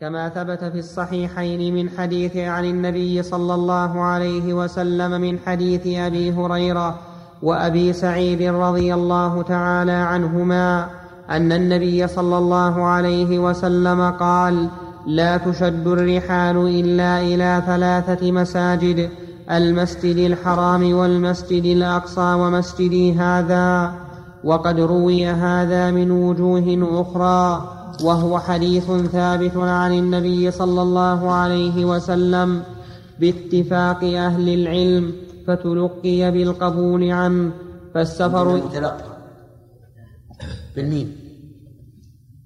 كما ثبت في الصحيحين من حديث عن النبي صلى الله عليه وسلم من حديث أبي هريرة وأبي سعيد رضي الله تعالى عنهما أن النبي صلى الله عليه وسلم قال لا تشد الرحال إلا إلى ثلاثة مساجد المسجد الحرام والمسجد الأقصى ومسجدي هذا وقد روي هذا من وجوه أخرى وهو حديث ثابت عن النبي صلى الله عليه وسلم باتفاق أهل العلم فتلقي بالقبول عنه فالسفر متلقى. بالميم.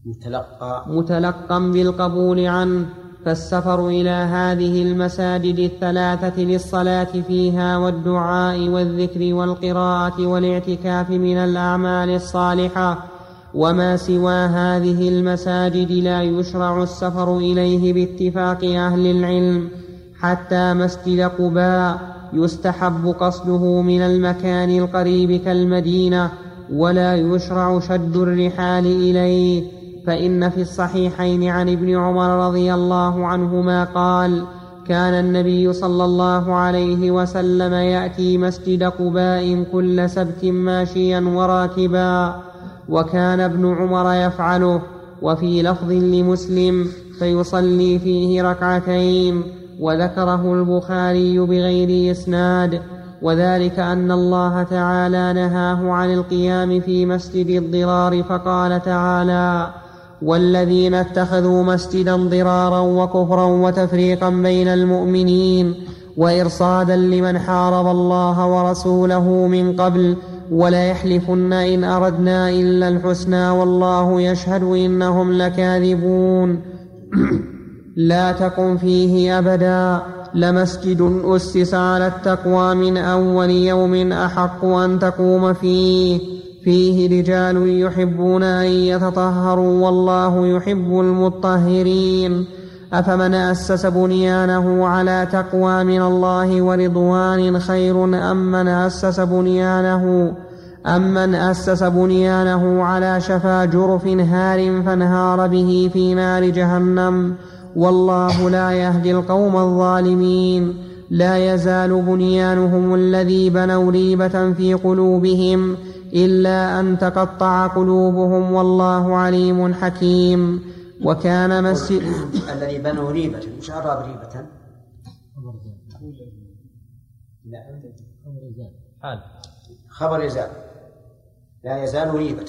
متلقى. متلقا بالقبول عنه فالسفر إلى هذه المساجد الثلاثة للصلاة فيها والدعاء والذكر والقراءة والاعتكاف من الأعمال الصالحة وما سوى هذه المساجد لا يشرع السفر اليه باتفاق أهل العلم حتى مسجد قباء يستحب قصده من المكان القريب كالمدينه ولا يشرع شد الرحال اليه فان في الصحيحين عن ابن عمر رضي الله عنهما قال كان النبي صلى الله عليه وسلم ياتي مسجد قباء كل سبت ماشيا وراكبا وكان ابن عمر يفعله وفي لفظ لمسلم فيصلي فيه ركعتين وذكره البخاري بغير إسناد وذلك أن الله تعالى نهاه عن القيام في مسجد الضرار فقال تعالى والذين اتخذوا مسجدا ضرارا وكفرا وتفريقا بين المؤمنين وإرصادا لمن حارب الله ورسوله من قبل وليحلفن إن أردنا إلا الحسنى والله يشهد إنهم لكاذبون. لا تقم فيه أبدا. لمسجد أسس على التقوى من أول يوم أحق أن تقوم فيه. فيه رجال يحبون أن يتطهروا والله يحب المطهرين. أفمن أسس بنيانه على تقوى من الله ورضوان خير أم من أسس بنيانه؟ أم من أسس بنيانه على شفا جرف هار فانهار به في نار جهنم؟ والله لا يهدي القوم الظالمين. لا يزال بنيانهم الذي بنوا ريبة في قلوبهم إلا أن تقطع قلوبهم والله عليم حكيم. وكان مسجد الذي بنوا ريبة مش أراب ريبة. حال. خبر يزال. لا يزال ريبة.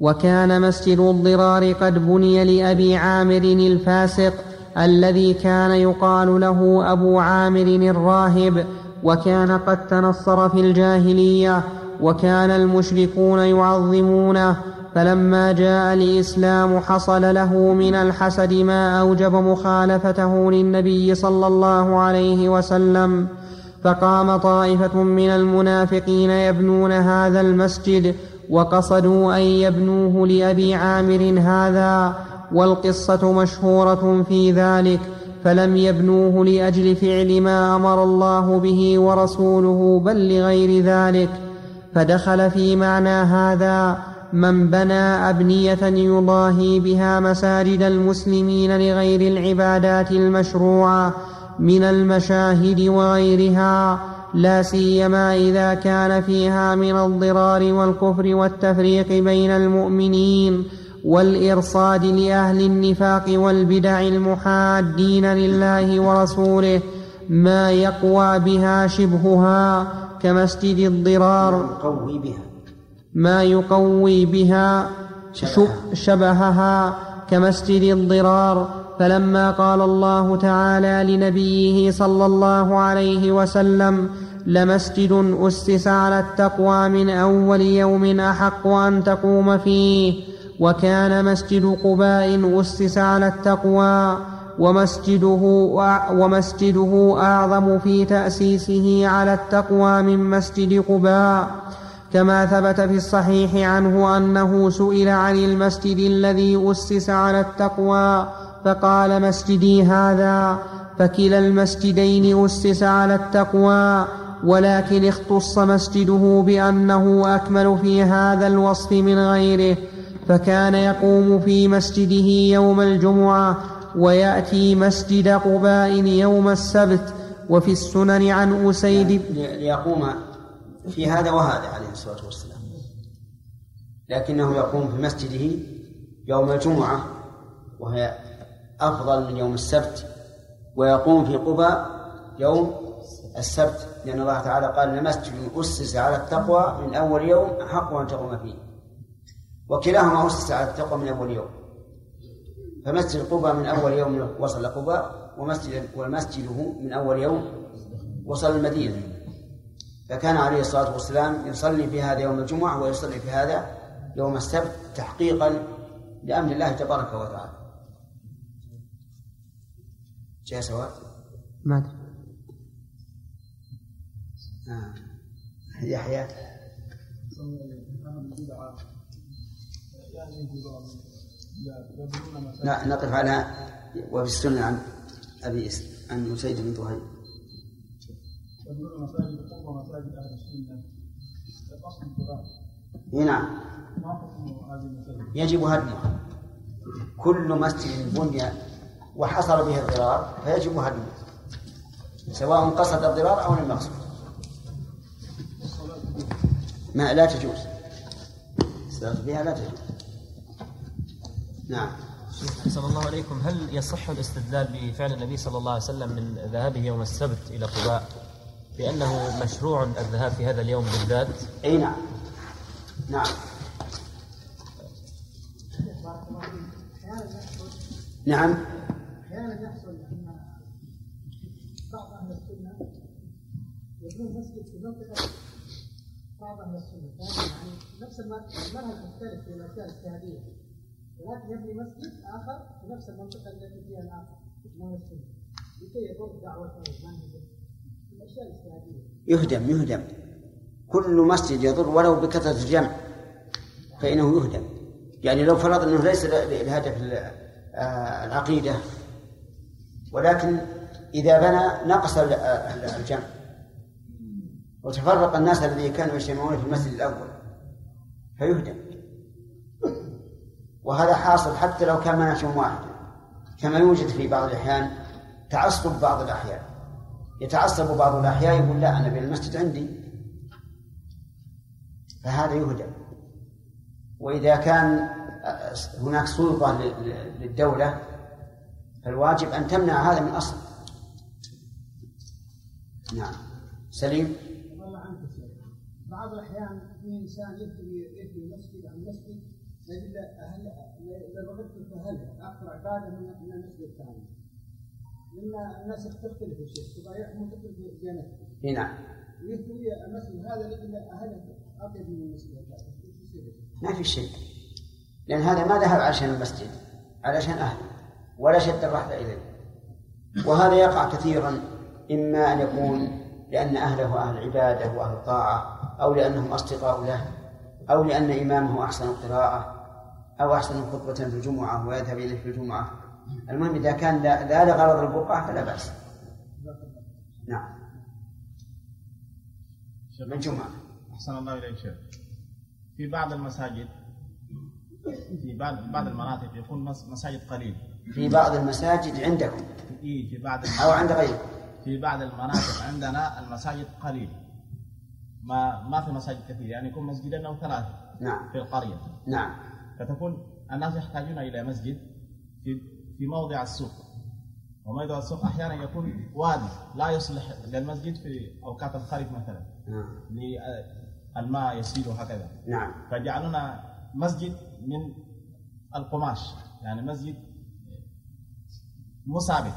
وكان مسجد الضرار قد بني لأبي عامر الفاسق الذي كان يقال له أبو عامر الراهب وكان قد تنصر في الجاهلية وكان المشركون يعظمونه فلما جاء الإسلام حصل له من الحسد ما أوجب مخالفته للنبي صلى الله عليه وسلم فقام طائفة من المنافقين يبنون هذا المسجد وقصدوا أن يبنوه لأبي عامر هذا والقصة مشهورة في ذلك فلم يبنوه لأجل فعل ما أمر الله به ورسوله بل لغير ذلك فدخل في معنى هذا من بنى أبنية يضاهي بها مساجد المسلمين لغير العبادات المشروعة من المشاهد وغيرها لا سيما إذا كان فيها من الضرار والكفر والتفريق بين المؤمنين والإرصاد لأهل النفاق والبدع المحادين لله ورسوله ما يقوى بها شبهها كمسجد الضرار. يقوي بها. ما يقوي بها شبهها كمسجد الضرار. فلما قال الله تعالى لنبيه صلى الله عليه وسلم لمسجد أسس على التقوى من أول يوم أحق أن تقوم فيه وكان مسجد قباء أسس على التقوى ومسجده, ومسجده أعظم في تأسيسه على التقوى من مسجد قباء. كما ثبت في الصحيح عنه أنه سئل عن المسجد الذي أسس على التقوى فقال مسجدي هذا فكلا المسجدين أسس على التقوى ولكن اختص مسجده بأنه أكمل في هذا الوصف من غيره فكان يقوم في مسجده يوم الجمعة ويأتي مسجد قباء يوم السبت وفي السنن عن أسيد ليقوم في هذا وهذا عليه الصلاة والسلام. لكنه يقوم في مسجده يوم الجمعة وهي أفضل من يوم السبت ويقوم في قباء يوم السبت. لأن الله تعالى قال لمسجد أسس على التقوى من أول يوم أحق أن تقوم فيه. وكلاهما أسس على التقوى من أول يوم. فمسجد قباء من أول يوم وصل قباء ومسجد ومسجده من أول يوم وصل المدينة. فكان عليه الصلاة والسلام يصلي في هذا يوم الجمعة ويصلي في هذا يوم السبت تحقيقا لأمر الله تبارك وتعالى. جاء سواء ما آه. يحيى؟ لا نقف على وفي السنة عن أبي عن أسيد بن ظهير يبنون مساجد مساجد أهل السنة. نعم يجب هدمها. كل مسجد بني وحصل به الضرار فيجب هدمه. سواء قصد الضرار أو لم يقصد. ما لا تجوز. الصلاة بها لا تجوز. نعم. أحسن الله عليكم. هل يصح الاستدلال بفعل النبي صلى الله عليه وسلم من ذهابه يوم السبت إلى قباء بأنه مشروع الذهاب في هذا اليوم بالذات؟ أي نعم. نعم. نعم. أحيانا يحصل ان بعض أهل السنة يبنون مسجد في منطقه بعض أهل السنة يعني نفس المنهج مختلف في الاشياء الاجتهاديه ولكن يبني مسجد اخر في نفس المنطقة التي فيها الآخر من السنة لكي يضر دعوته ومنهجه يهدم يهدم. كل مسجد يضر ولو بكثرة الجمع فإنه يهدم. يعني لو فرض إنه ليس لهدف آه، العقيدة ولكن إذا بنى نقص الجمع. وتفرق الناس الذين كانوا يجتمعون في المسجد الأول فيهدم. وهذا حاصل حتى لو كان منهجهم واحدا كما يوجد في بعض الأحيان تعصب بعض الأحيان. يتعصب بعض الأحياء يقول لا أنا بين المسجد عندي. فهذا يهدم وإذا كان هناك سلطة للدولة فالواجب أن تمنع هذا من أصل. نعم. سليم؟ بعض الأحيان في إنسان يبني يبني مسجد عن مسجد لاجل أهل لرغبته في اهلها أكثر عباده من المسجد الثاني. لأن الناس تختلف الشيء تضايعهم وتختلف ديانتهم. إي نعم. يبني المسجد هذا لاجل اهله اطيب من المسجد. ما في شيء لأن هذا ما ذهب عشان المسجد علشان أهله ولا شد الرحلة إليه وهذا يقع كثيرا إما أن يكون لأن أهله أهل عبادة وأهل طاعة أو لأنهم أصدقاء له أو لأن إمامه أحسن القراءة أو أحسن خطبة في الجمعة ويذهب إليه في الجمعة المهم إذا كان لا, لا لغرض البقعة فلا بأس. نعم. من جمعة. أحسن الله إليك شيخ. في بعض المساجد في بعض بعض المناطق يكون مساجد قليل. في بعض المساجد عندكم. إيه في بعض أو عند غيركم في بعض المناطق عندنا المساجد قليل. ما ما في مساجد كثير يعني يكون مسجدين أو ثلاثة نعم. في القرية. نعم. فتكون الناس يحتاجون إلى مسجد في في موضع السوق وموضع السوق أحيانا يكون وادي لا يصلح للمسجد في أوقات الخريف مثلا. نعم. الماء يسيل وهكذا. نعم. فجعلنا مسجد من القماش. يعني مسجد مصابي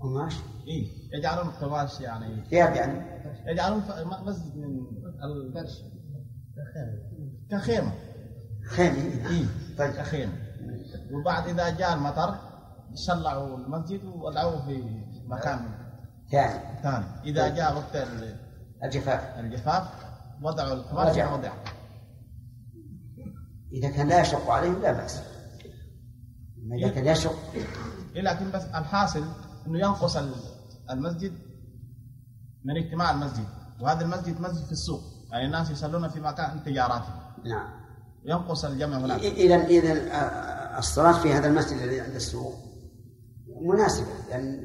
قماش؟ اي يجعلون قماش يعني ثياب يعني. يجعلون مسجد من الفرش كخيمة. خيمة. اي طيب. كخيمة. وبعد إذا جاء المطر شلعوا المسجد ووضعوه في مكان. ثاني ثاني إذا طيب. جاء وقت الجفاف. الجفاف وضعوا القماش في موضع إذا كان لا يشق عليهم لا بأس. إذا كان يشق. لكن بس الحاصل إنه ينقص المسجد من اجتماع المسجد. وهذا المسجد مسجد في السوق. يعني الناس يصلون في مكان تجاراتهم. نعم. ينقص الجمع هناك. إذا إذا الصلاة في هذا المسجد الذي عند السوق. مناسبة لأن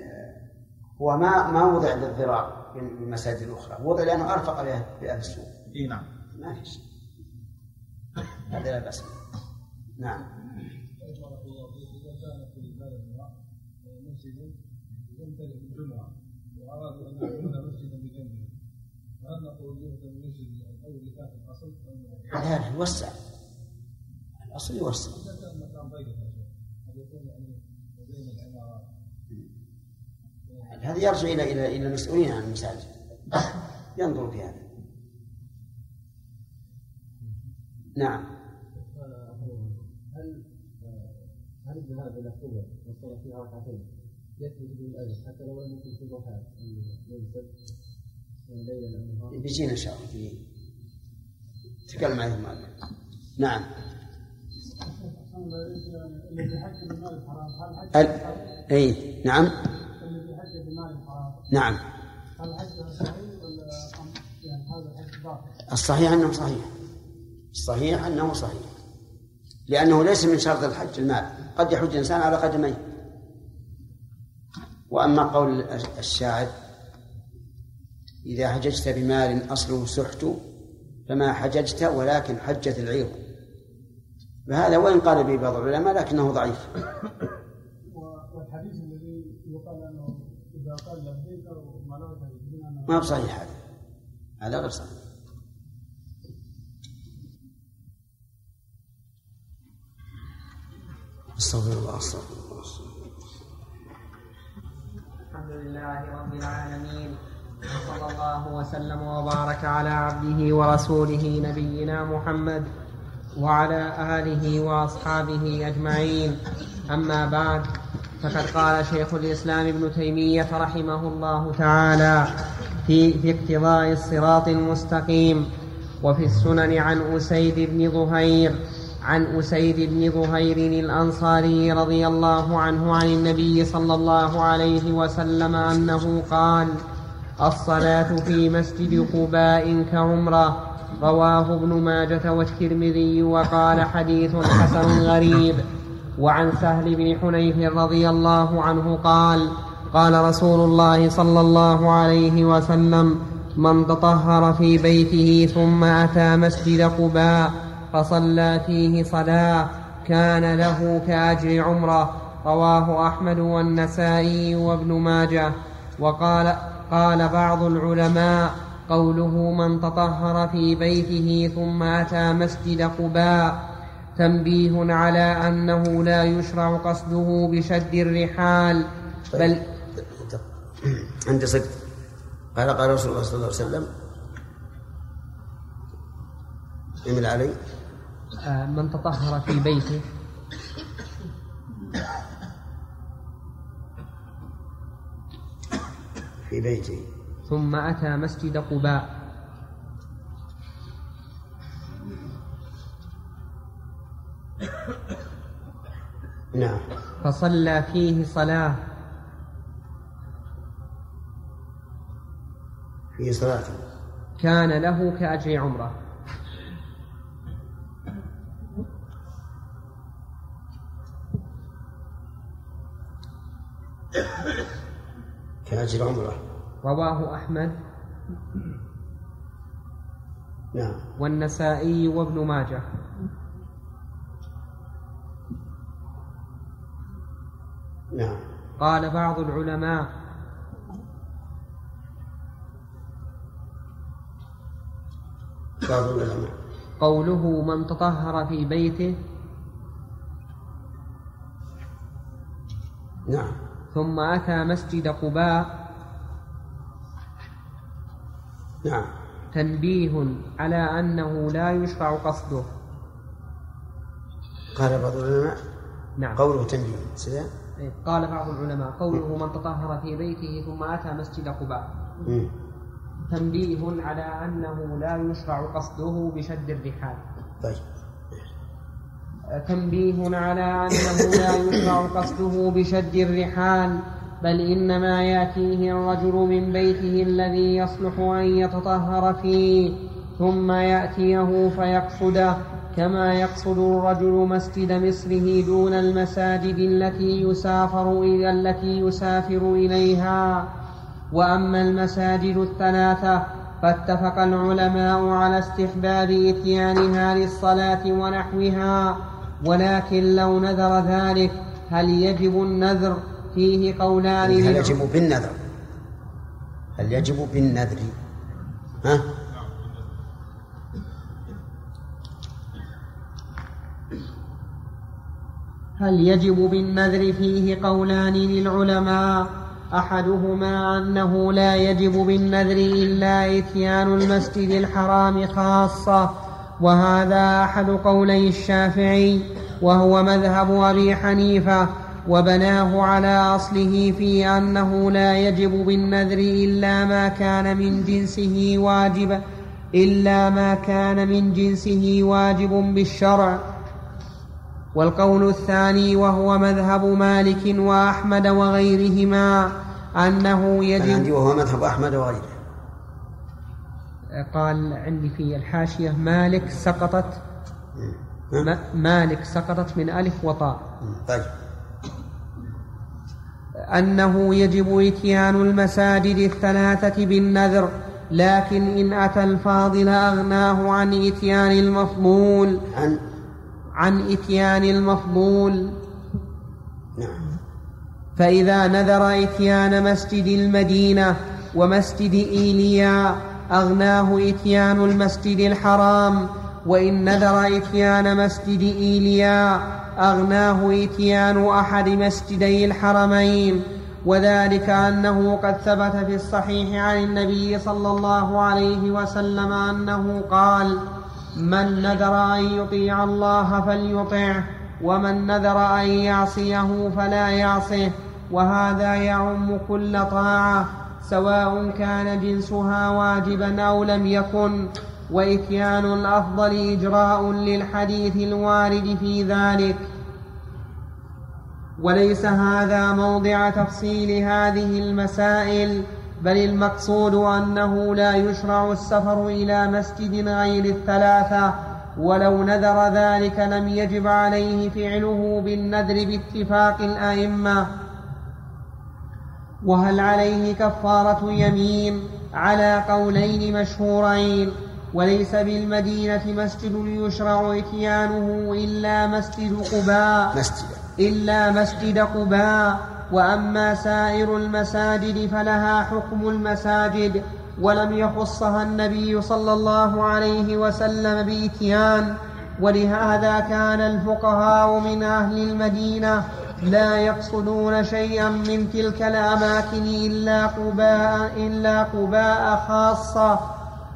هو ما ما وضع للضرار في المساجد الأخرى وضع لأنه أرفق لأهل السوق إي نعم. ما في شيء. هذا لا بأس نعم. يمتلك الجمعة وأرادوا أن يعملون مسجدا بجنبه فهل نقول يهدم المسجد الأول ذات الأصل لا يوسع. الأصل يوسع إذا كان مكان ضيق هذا يرجع إلى إلى إلى المسؤولين عن المساجد. ينظر في هذا. نعم. هل هل الذهاب إلى قوة والصلاه فيها ركعتين يثبت به الأجر حتى لو لم يكن في الضحى ليلا بيجينا إن شاء الله. في تكلم عليه المؤلف نعم. هل اي نعم الذي حج بمال الحرام نعم؟ الصحيح أنه صحيح. الصحيح أنه صحيح. لأنه ليس من شرط الحج المال. قد يحج الانسان على قدميه. وأما قول الشاعر إذا حججت بمال أصله سحت فما حججت ولكن حجت العير. فهذا وإن قال به بعض العلماء لكنه ضعيف. ما هو صحيح هذا؟ هذا غير صحيح. أستغفر الله أستغفر الله الحمد لله رب العالمين وصلى الله وسلم وبارك على عبده ورسوله نبينا محمد وعلى آله وأصحابه أجمعين. أما بعد فقد قال شيخ الإسلام ابن تيمية رحمه الله تعالى في في اقتضاء الصراط المستقيم. وفي السنن عن أسيد بن ظهير عن أسيد بن ظهير الأنصاري رضي الله عنه عن النبي صلى الله عليه وسلم أنه قال الصلاة في مسجد قباء كعمرة. رواه ابن ماجة والترمذي وقال حديث حسن غريب. وعن سهل بن حنيف رضي الله عنه قال قال رسول الله صلى الله عليه وسلم من تطهر في بيته ثم أتى مسجد قباء فصلى فيه صلاة كان له كأجر عمرة. رواه أحمد والنسائي وابن ماجه. وقال قال بعض العلماء قوله من تطهر في بيته ثم أتى مسجد قباء تنبيه على أنه لا يشرع قصده بشد الرحال بل عند صدق. قال قال رسول الله صلى الله عليه وسلم إمل علي. آه، من تطهر في بيته. في بيته. ثم أتى مسجد قباء. نعم. فصلى فيه صلاة. في صلاة كان له كأجر عمرة. كأجر عمرة. رواه أحمد. نعم. والنسائي وابن ماجه. نعم. قال بعض العلماء بعض العلماء قوله من تطهر في بيته. نعم. ثم أتى مسجد قباء. نعم. تنبيه على أنه لا يشرع قصده. قال بعض العلماء نعم. قوله تنبيه سلام إيه، قال بعض العلماء قوله من تطهر في بيته ثم أتى مسجد قباء. تنبيه على أنه لا يشرع قصده بشد الرحال. طيب. تنبيه على أنه لا يشرع قصده بشد الرحال بل إنما يأتيه الرجل من بيته الذي يصلح أن يتطهر فيه ثم يأتيه فيقصده كما يقصد الرجل مسجد مصره دون المساجد التي يسافر إلى التي يسافر إليها. وأما المساجد الثلاثة فاتفق العلماء على استحباب إتيانها للصلاة ونحوها. ولكن لو نذر ذلك هل يجب النذر؟ فيه قولان هل يجب بالنذر؟ هل يجب بالنذر؟ ها؟ هل يجب بالنذر؟ فيه قولان للعلماء. أحدهما أنه لا يجب بالنذر إلا إتيان المسجد الحرام خاصة وهذا أحد قولي الشافعي وهو مذهب أبي حنيفة وبناه على أصله في أنه لا يجب بالنذر إلا ما كان من جنسه واجبا إلا ما كان من جنسه واجب بالشرع. والقول الثاني وهو مذهب مالك وأحمد وغيرهما. أنه يجب عندي وهو مذهب أحمد وغيره. قال عندي في الحاشية مالك سقطت مالك سقطت من ألف وطاء. طيب. أنه يجب إتيان المساجد الثلاثة بالنذر لكن إن أتى الفاضل أغناه عن إتيان المفضول. عن عن إتيان المفضول. نعم. فإذا نذر إتيان مسجد المدينة ومسجد إيليا أغناه إتيان المسجد الحرام. وإن نذر إتيان مسجد إيليا أغناه إتيان أحد مسجدي الحرمين. وذلك أنه قد ثبت في الصحيح عن النبي صلى الله عليه وسلم أنه قال من نذر أن يطيع الله فليطعه ومن نذر أن يعصيه فلا يعصه وهذا يعم كل طاعة سواء كان جنسها واجبا أو لم يكن. وإتيان الأفضل إجراء للحديث الوارد في ذلك. وليس هذا موضع تفصيل هذه المسائل بل المقصود أنه لا يشرع السفر إلى مسجد غير الثلاثة ولو نذر ذلك لم يجب عليه فعله بالنذر باتفاق الأئمة. وهل عليه كفارة يمين على قولين مشهورين؟ وليس بالمدينة مسجد يشرع إتيانه إلا مسجد قباء. مسجد. إلا مسجد قباء. وأما سائر المساجد فلها حكم المساجد ولم يخصها النبي صلى الله عليه وسلم بإتيان. ولهذا كان الفقهاء من أهل المدينة لا يقصدون شيئا من تلك الأماكن إلا قباء إلا قباء خاصة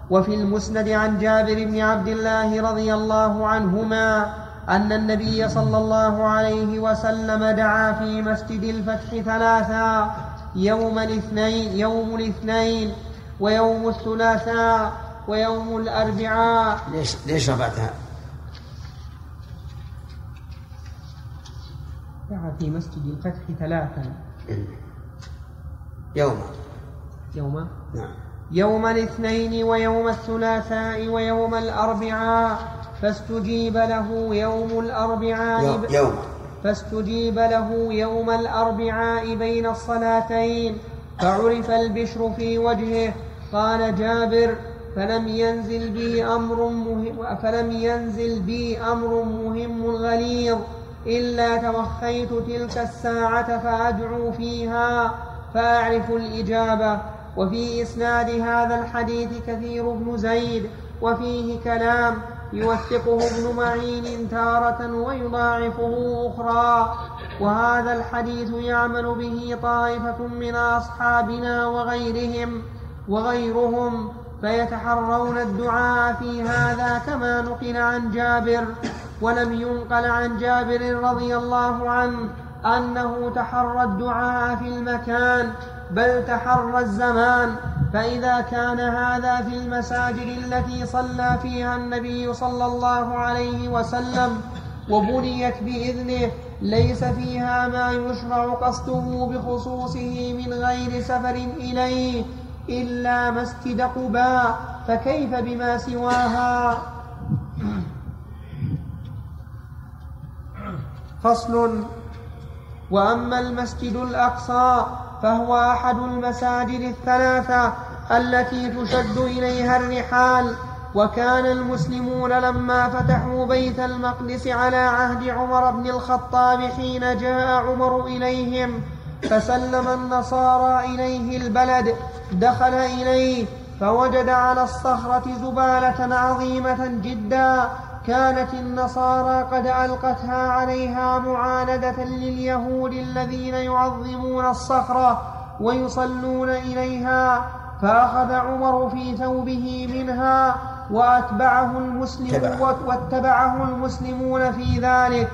وفي المسند عن جابر بن عبد الله رضي الله عنهما أن النبي صلى الله عليه وسلم دعا في مسجد الفتح ثلاثا يوم الاثنين يوم الاثنين ويوم الثلاثاء ويوم الأربعاء ليش ليش رفعتها؟ دعا في مسجد الفتح ثلاثا. يوم. يوم؟ نعم. يوم الاثنين ويوم الثلاثاء ويوم الأربعاء فاستجيب له يوم الأربعاء يوم, يوم. فاستجيب له يوم الأربعاء بين الصلاتين فعرف البشر في وجهه قال جابر فلم ينزل بي أمر مهم فلم ينزل بي أمر مهم غليظ. إلا توخيت تلك الساعة فأدعو فيها فأعرف الإجابة. وفي إسناد هذا الحديث كثير بن زيد وفيه كلام يوثقه ابن معين تارة ويضاعفه أخرى. وهذا الحديث يعمل به طائفة من أصحابنا وغيرهم وغيرهم فيتحرون الدعاء في هذا كما نقل عن جابر. ولم ينقل عن جابر رضي الله عنه أنه تحرى الدعاء في المكان بل تحرى الزمان. فإذا كان هذا في المساجد التي صلى فيها النبي صلى الله عليه وسلم وبنيت بإذنه ليس فيها ما يشرع قصده بخصوصه من غير سفر إليه إلا مسجد قباء. فكيف بما سواها؟ فصل. وأما المسجد الأقصى فهو أحد المساجد الثلاثة التي تشد إليها الرحال وكان المسلمون لما فتحوا بيت المقدس على عهد عمر بن الخطاب حين جاء عمر إليهم فسلم النصارى إليه البلد دخل إليه فوجد على الصخرة زبالة عظيمة جدا. كانت النصارى قد ألقتها عليها معاندة لليهود الذين يعظمون الصخرة ويصلون إليها فأخذ عمر في ثوبه منها وأتبعه المسلمون واتبعه المسلمون في ذلك.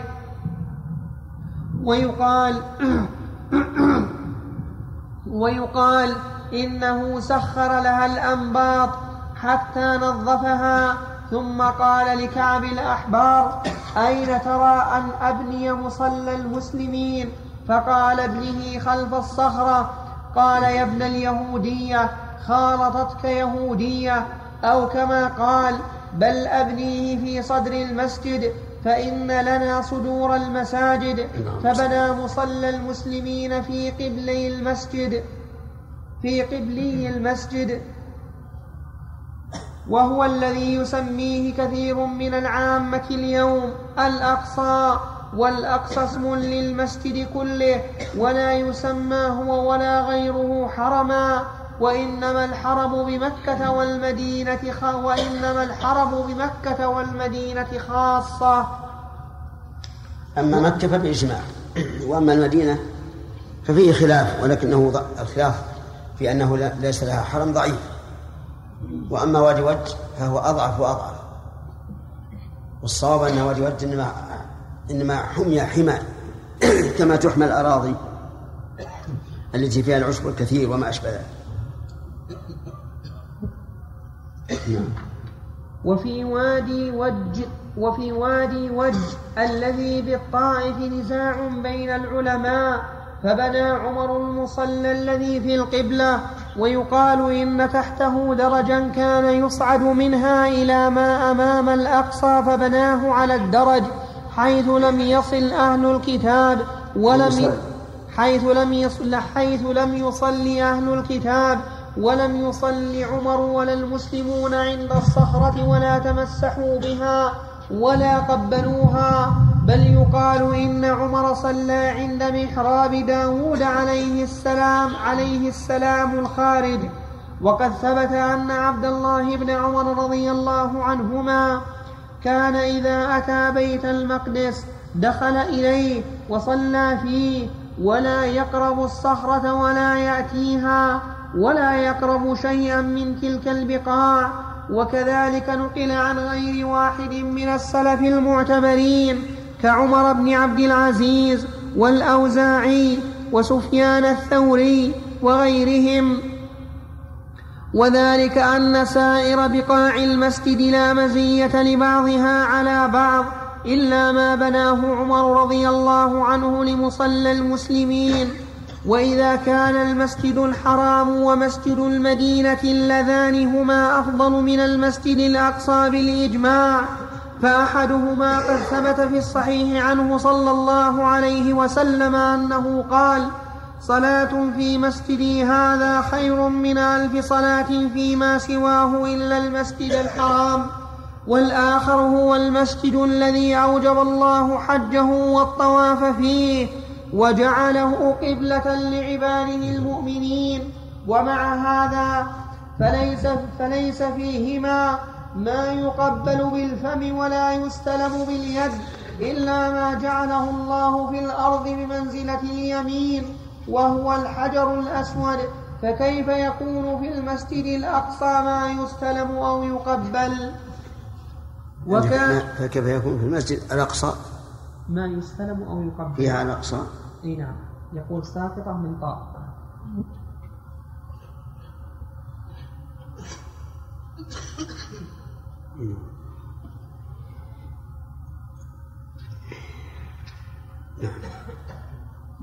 ويقال ويقال إنه سخر لها الأنباط حتى نظفها ثم قال لكعب الأحبار أين ترى أن أبني مصلى المسلمين؟ فقال ابنه خلف الصخرة قال يا ابن اليهودية خالطتك يهودية أو كما قال بل أبنيه في صدر المسجد فإن لنا صدور المساجد فبنى مصلى المسلمين في قبلي المسجد في قبلي المسجد. وهو الذي يسميه كثير من العامة اليوم الأقصى. والأقصى اسم للمسجد كله ولا يسمى هو ولا غيره حرما. وإنما الحرم بمكة والمدينة. وإنما الحرم بمكة والمدينة خاصة. أما مكة فبإجماع وأما المدينة ففيه خلاف ولكنه الخلاف في أنه ليس لها حرم ضعيف. وأما وادي وج فهو أضعف وأضعف. والصواب أن وادي وج إنما إنما حمي حمى كما تحمى الأراضي التي فيها العشب الكثير وما أشبه ذلك. نعم. وفي وادي وج وفي وادي وج الذي بالطائف نزاع بين العلماء فبنى عمر المصلى الذي في القبلة ويقال إن تحته درجا كان يصعد منها إلى ما أمام الأقصى فبناه على الدرج حيث لم يصل أهل الكتاب ولم. حيث لم يصل حيث لم يصلي أهل الكتاب ولم يصل عمر ولا المسلمون عند الصخرة ولا تمسحوا بها ولا قبلوها بل يقال إن عمر صلى عند محراب داود عليه السلام عليه السلام الخارج. وقد ثبت أن عبد الله بن عمر رضي الله عنهما كان إذا أتى بيت المقدس دخل إليه وصلى فيه ولا يقرب الصخرة ولا يأتيها ولا يقرب شيئا من تلك البقاع. وكذلك نقل عن غير واحد من السلف المعتبرين كعمر بن عبد العزيز والأوزاعي وسفيان الثوري وغيرهم. وذلك أن سائر بقاع المسجد لا مزية لبعضها على بعض إلا ما بناه عمر رضي الله عنه لمصلى المسلمين. وإذا كان المسجد الحرام ومسجد المدينة اللذان هما أفضل من المسجد الأقصى بالإجماع فأحدهما قد ثبت في الصحيح عنه صلى الله عليه وسلم أنه قال صلاة في مسجدي هذا خير من ألف صلاة فيما سواه إلا المسجد الحرام والآخر هو المسجد الذي أوجب الله حجه والطواف فيه. وجعله قبلة لعباده المؤمنين. ومع هذا فليس, فليس فيهما ما يقبل بالفم ولا يستلم باليد إلا ما جعله الله في الأرض بمنزلة اليمين وهو الحجر الأسود. فكيف يكون في المسجد الأقصى ما يستلم أو يقبل؟ وكان فكيف يكون في المسجد الأقصى؟ ما يستلم أو يقبل. فيها الأقصى إي نعم. يقول ساقطة من طاء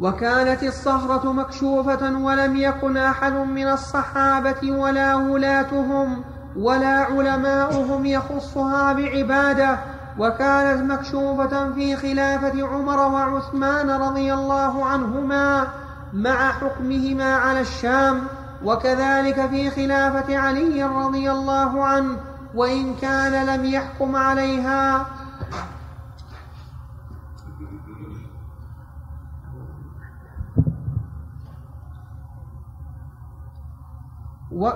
وكانت الصخرة مكشوفة ولم يكن أحد من الصحابة ولا ولاتهم ولا علماؤهم يخصها بعبادة وكانت مكشوفة في خلافة عمر وعثمان رضي الله عنهما مع حكمهما على الشام وكذلك في خلافة علي رضي الله عنه وإن كان لم يحكم عليها. و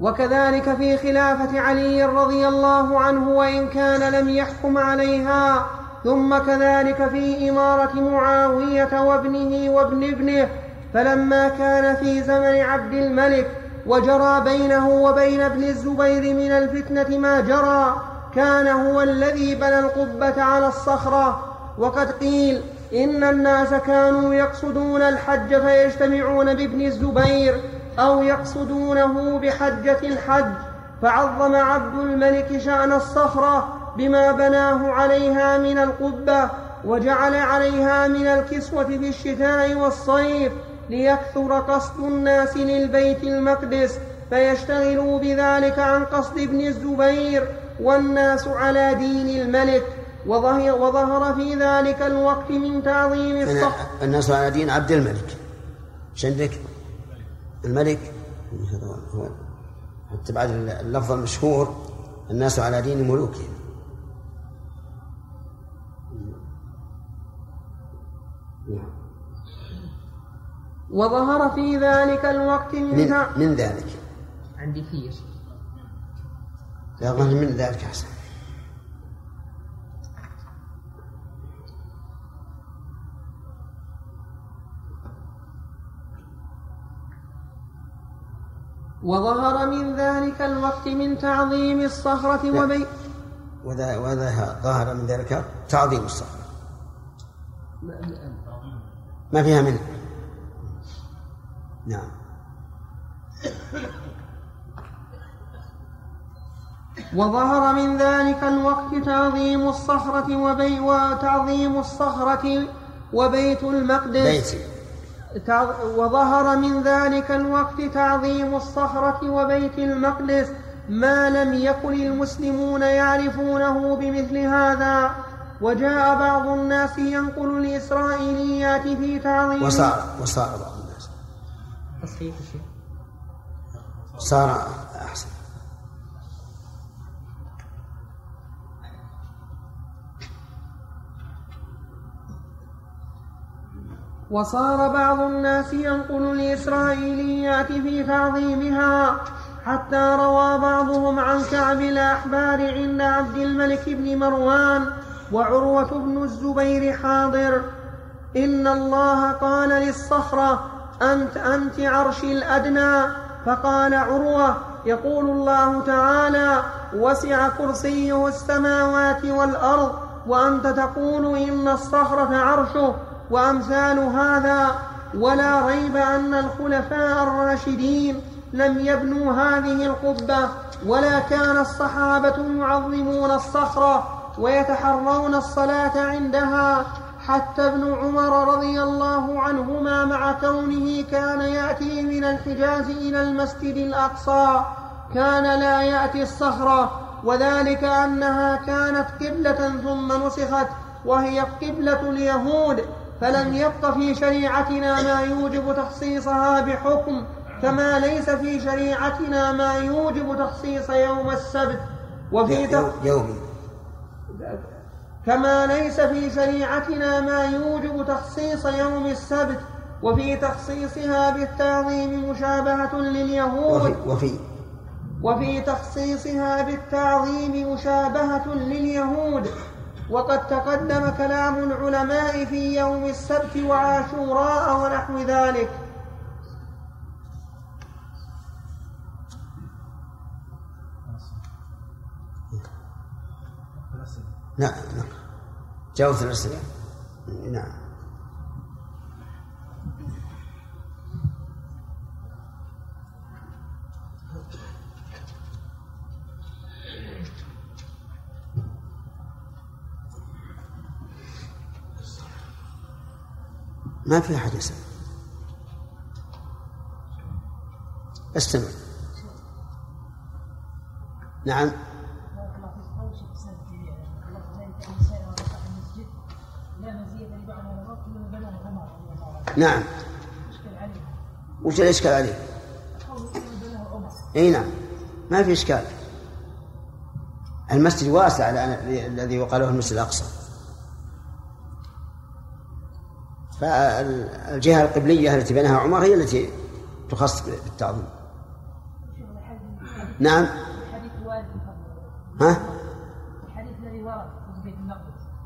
وكذلك في خلافة علي رضي الله عنه وإن كان لم يحكم عليها ثم كذلك في إمارة معاوية وابنه وابن ابنه فلما كان في زمن عبد الملك وجرى بينه وبين ابن الزبير من الفتنة ما جرى كان هو الذي بنى القبة على الصخرة وقد قيل إن الناس كانوا يقصدون الحج فيجتمعون بابن الزبير أو يقصدونه بحجة الحج فعظم عبد الملك شأن الصخرة بما بناه عليها من القبة وجعل عليها من الكسوة في الشتاء والصيف ليكثر قصد الناس للبيت المقدس فيشتغلوا بذلك عن قصد ابن الزبير والناس على دين الملك. وظهر, وظهر في ذلك الوقت من تعظيم الصخر الناس على دين عبد الملك. عندك الملك هذا هو حتى بعد اللفظ المشهور الناس على دين ملوكهم. وظهر في ذلك الوقت من من, من ذلك. عندي في لا ظهر من ذلك أحسن. وظهر من ذلك الوقت من تعظيم الصخرة وبي وذا وذا ظهر من ذلك تعظيم الصخرة. ما فيها منه. نعم. وظهر من ذلك الوقت تعظيم الصخرة وبي وتعظيم الصخرة وبيت المقدس. بيتي. وظهر من ذلك الوقت تعظيم الصخرة وبيت المقدس. ما لم يكن المسلمون يعرفونه بمثل هذا. وجاء بعض الناس ينقل الإسرائيليات في تعظيم وصار وصار بعض الناس. تصحيح صار أحسن. وصار بعض الناس ينقل الإسرائيليات في تعظيمها حتى روى بعضهم عن كعب الأحبار عند عبد الملك بن مروان وعروة بن الزبير حاضر. إن الله قال للصخرة أنت أنت عرشي الأدنى. فقال عروة يقول الله تعالى وسع كرسيه السماوات والأرض وأنت تقول إن الصخرة عرشه. وأمثال هذا ولا ريب أن الخلفاء الراشدين لم يبنوا هذه القبة ولا كان الصحابة يعظمون الصخرة ويتحرون الصلاة عندها. حتى ابن عمر رضي الله عنهما مع كونه كان يأتي من الحجاز إلى المسجد الأقصى. كان لا يأتي الصخرة وذلك أنها كانت قبلة ثم نسخت وهي قبلة اليهود. فلم يبق في شريعتنا ما يوجب تخصيصها بحكم كما ليس في شريعتنا ما يوجب تخصيص يوم السبت وفي يوم كما ليس في شريعتنا ما يوجب تخصيص يوم السبت وفي تخصيصها بالتعظيم مشابهة لليهود. وفي, وفي وفي تخصيصها بالتعظيم مشابهة لليهود. وقد تقدم كلام العلماء في يوم السبت وعاشوراء ونحو ذلك. نعم نعم. جاوز الأسئلة نعم. ما في أحد يسأل. استمع. نعم. نعم. وش الإشكال عليه؟ إي نعم. ما في إشكال. المسجد واسع الذي وقاله المسجد الأقصى. فالجهة القبلية التي بناها عمر هي التي تخص بالتعظيم. نعم. ها؟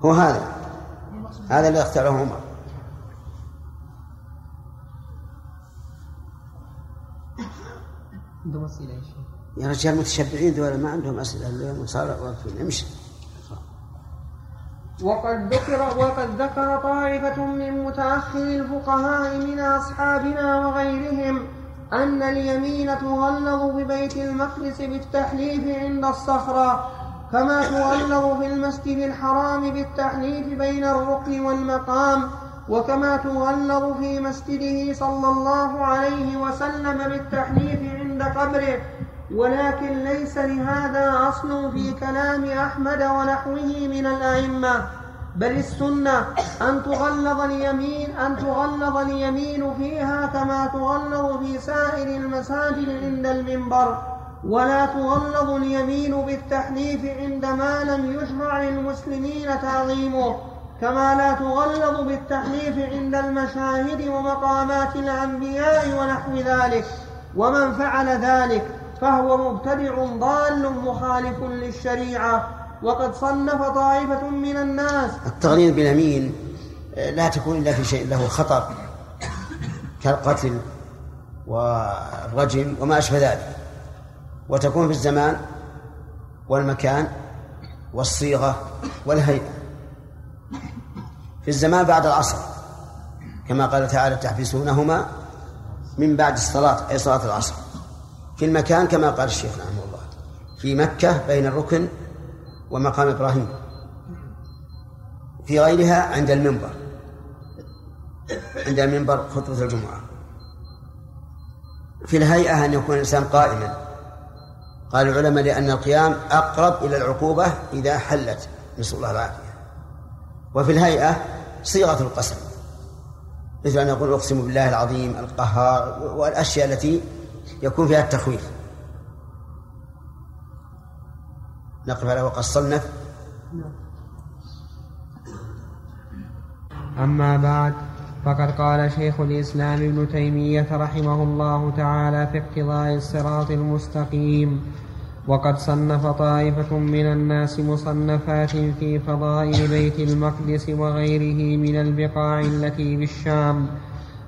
هو هذا. هذا اللي اختاره عمر. يا رجال متشبعين دول ما عندهم أسئلة اليوم صار واقفين امشي وقد ذكر وقد ذكر طائفة من متأخر الفقهاء من أصحابنا وغيرهم أن اليمين تغلظ في بيت المقدس بالتحليف عند الصخرة كما تغلظ في المسجد الحرام بالتحليف بين الركن والمقام وكما تغلظ في مسجده صلى الله عليه وسلم بالتحليف عند قبره. ولكن ليس لهذا أصل في كلام أحمد ونحوه من الأئمة. بل السنة أن تغلظ اليمين أن تغلظ اليمين فيها كما تغلظ في سائر المساجد عند المنبر. ولا تغلظ اليمين بالتحليف عندما لم يشرع للمسلمين تعظيمه كما لا تغلظ بالتحليف عند المشاهد ومقامات الأنبياء ونحو ذلك. ومن فعل ذلك فهو مبتدع ضال مخالف للشريعة وقد صنف طائفة من الناس. التغليظ باليمين لا تكون إلا في شيء له خطر كالقتل والرجم وما أشبه ذلك. وتكون في الزمان والمكان والصيغة والهيئة. في الزمان بعد العصر كما قال تعالى تحبسونهما من بعد الصلاة أي صلاة العصر. في المكان كما قال الشيخ رحمه الله في مكة بين الركن ومقام إبراهيم في غيرها عند المنبر عند المنبر خطبة الجمعة. في الهيئة أن يكون الإنسان قائما. قال العلماء لأن القيام أقرب إلى العقوبة إذا حلت نسأل الله العافية. وفي الهيئة صيغة القسم مثل أن يقول أقسم بالله العظيم القهار والأشياء التي يكون فيها التخويف. نقف على وقت الصنف أما بعد فقد قال شيخ الإسلام ابن تيمية رحمه الله تعالى في اقتضاء الصراط المستقيم وقد صنف طائفة من الناس مصنفات في فضائل بيت المقدس وغيره من البقاع التي بالشام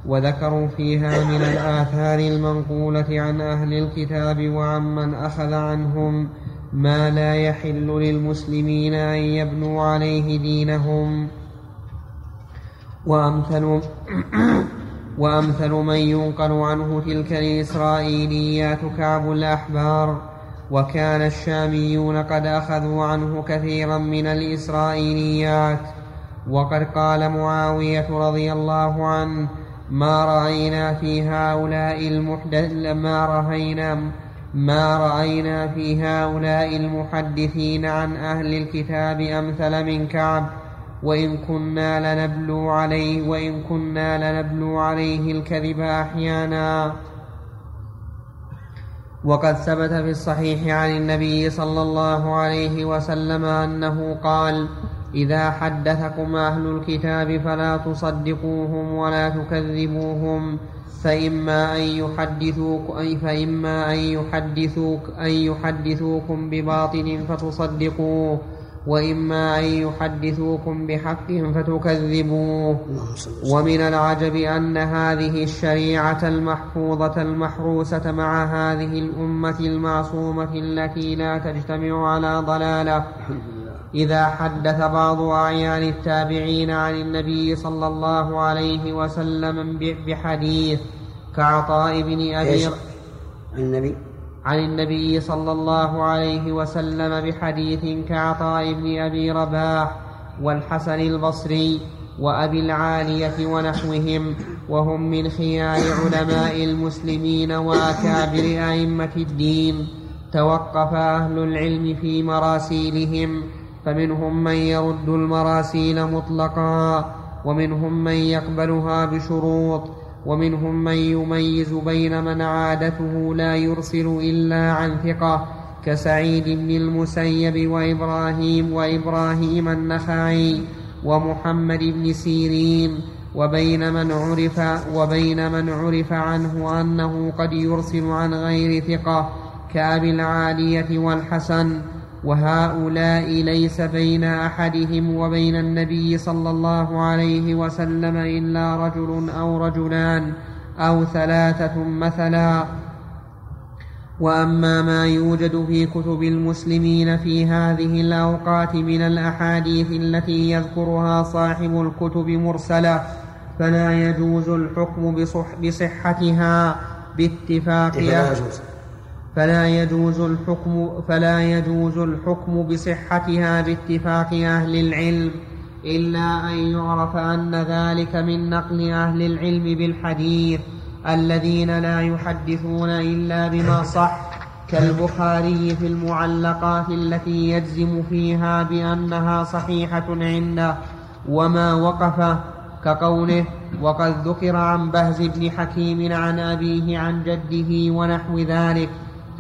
وذكروا فيها من الآثار المنقولة عن أهل الكتاب وعمن أخذ عنهم ما لا يحل للمسلمين أن يبنوا عليه دينهم. وأمثل وأمثل من ينقل عنه تلك الإسرائيليات كعب الأحبار. وكان الشاميون قد أخذوا عنه كثيرا من الإسرائيليات. وقد قال معاوية رضي الله عنه ما رأينا في هؤلاء المحدث ما رأينا ما رأينا في هؤلاء المحدثين عن أهل الكتاب أمثل من كعب. وإن كنا لنبلو عليه وإن كنا لنبلو عليه الكذب أحيانا. وقد ثبت في الصحيح عن النبي صلى الله عليه وسلم أنه قال إذا حدثكم أهل الكتاب فلا تصدقوهم ولا تكذبوهم فإما أن يحدثوك أي فإما أن يحدثوك أن يحدثوكم بباطل فتصدقوه وإما أن يحدثوكم بحق فتكذبوه. ومن العجب أن هذه الشريعة المحفوظة المحروسة مع هذه الأمة المعصومة التي لا تجتمع على ضلالة. إذا حدث بعض أعيان التابعين عن النبي صلى الله عليه وسلم بحديث كعطاء بن أبي النبي؟ عن النبي صلى الله عليه وسلم بحديث كعطاء بن أبي رباح والحسن البصري وأبي العالية ونحوهم وهم من خيار علماء المسلمين وأكابر أئمة الدين توقف أهل العلم في مراسيلهم فمنهم من يرد المراسيل مطلقا ومنهم من يقبلها بشروط ومنهم من يميز بين من عادته لا يرسل إلا عن ثقة كسعيد بن المسيب وإبراهيم وإبراهيم النخعي ومحمد بن سيرين وبين من عرف وبين من عرف عنه أنه قد يرسل عن غير ثقة كأبي العالية والحسن وهؤلاء ليس بين أحدهم وبين النبي صلى الله عليه وسلم إلا رجل أو رجلان أو ثلاثة مثلا. وأما ما يوجد في كتب المسلمين في هذه الأوقات من الأحاديث التي يذكرها صاحب الكتب مرسلة فلا يجوز الحكم بصح بصحتها باتفاق لا يجوز. فلا يجوز الحكم فلا يجوز الحكم بصحتها باتفاق أهل العلم إلا أن يعرف أن ذلك من نقل أهل العلم بالحديث الذين لا يحدثون إلا بما صح كالبخاري في المعلقات التي يجزم فيها بأنها صحيحة عنده وما وقف كقوله وقد ذكر عن بهز بن حكيم عن أبيه عن جده ونحو ذلك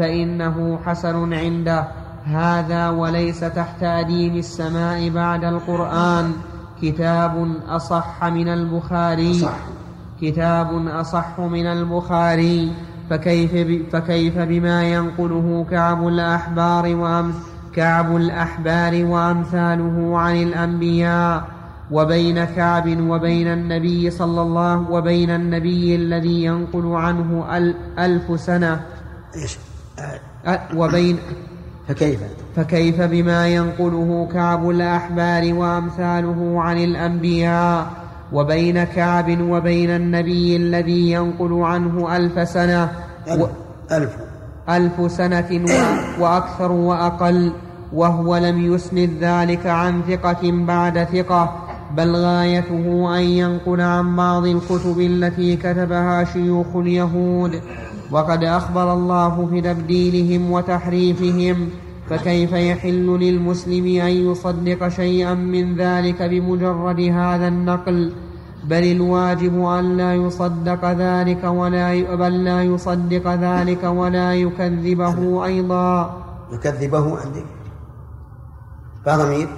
فإنه حسن عنده. هذا وليس تحت أديم السماء بعد القرآن. كتاب أصح من البخاري. كتاب أصح من البخاري. فكيف, فكيف بما ينقله كعب الأحبار كعب الأحبار وأمثاله عن الأنبياء. وبين كعب وبين النبي صلى الله وبين النبي الذي ينقل عنه ألف سنة؟ وبين فكيف؟ فكيف بما ينقله كعب الأحبار وأمثاله عن الأنبياء وبين كعب وبين النبي الذي ينقل عنه ألف سنة ألف, ألف. ألف سنة وأكثر وأقل وهو لم يسند ذلك عن ثقة بعد ثقة بل غايته أن ينقل عن بعض الكتب التي كتبها شيوخ اليهود وقد أخبر الله في تبديلهم وتحريفهم فكيف يحل للمسلم أن يصدق شيئا من ذلك بمجرد هذا النقل؟ بل الواجب أن لا يصدق ذلك ولا بل لا يصدق ذلك ولا يكذبه أيضا. يكذبه عندك ضمير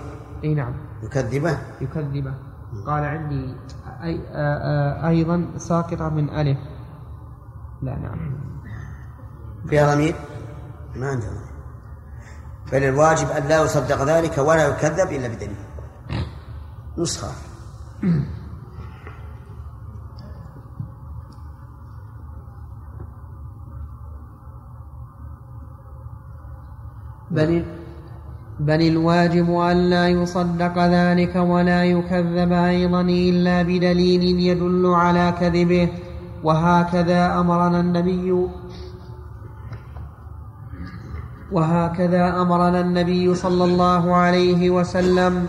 إي نعم. يكذبه؟ يكذبه. قال عندي أي أيضا ساقطة من ألف. لا نعم. فيها ضمير ما عنده ضمير بل الواجب أن لا يصدق ذلك ولا يكذب إلا بدليل. نسخة. بل بل الواجب أن لا يصدق ذلك ولا يكذب أيضا إلا بدليل يدل على كذبه. وهكذا أمرنا النبي وهكذا أمرنا النبي صلى الله عليه وسلم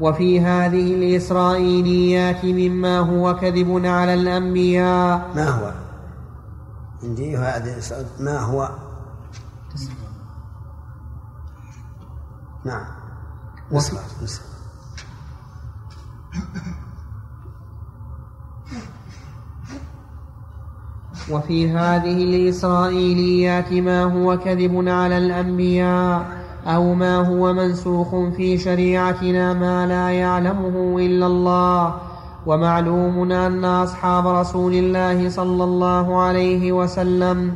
وفي هذه الإسرائيليات مما هو كذب على الأنبياء. ما هو؟ عندي هذا ما هو؟ نعم. نسمع وفي هذه الإسرائيليات ما هو كذب على الأنبياء أو ما هو منسوخ في شريعتنا ما لا يعلمه إلا الله ومعلوم أن أصحاب رسول الله صلى الله عليه وسلم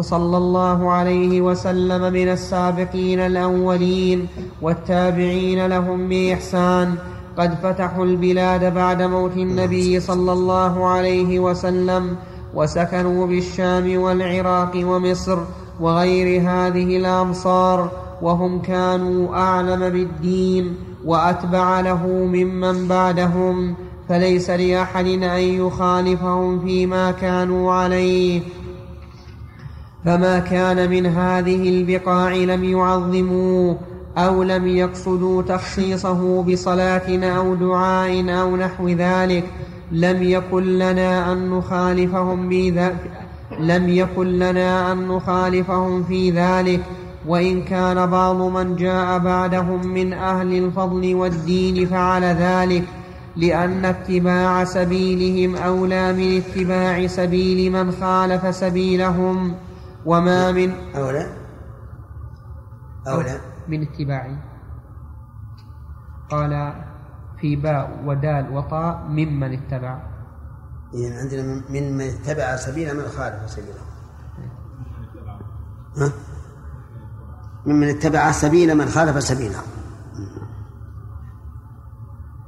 صلى الله عليه وسلم من السابقين الأولين والتابعين لهم بإحسان قد فتحوا البلاد بعد موت النبي صلى الله عليه وسلم وسكنوا بالشام والعراق ومصر وغير هذه الأمصار وهم كانوا أعلم بالدين وأتبع له ممن بعدهم فليس لأحد أن يخالفهم فيما كانوا عليه. فما كان من هذه البقاع لم يعظموه أو لم يقصدوا تخصيصه بصلاة أو دعاء أو نحو ذلك. لم يكن لنا أن نخالفهم لم يكن لنا أن نخالفهم في ذلك. وإن كان بعض من جاء بعدهم من أهل الفضل والدين فعل ذلك. لأن اتباع سبيلهم أولى من اتباع سبيل من خالف سبيلهم. وما من أولى؟ أولى. من اتباع. قال في باء ودال وطاء ممن اتبع. إذن عندنا من من اتبع سبيل من خالف سبيله. ها؟ ممن اتبع سبيل من خالف سبيله.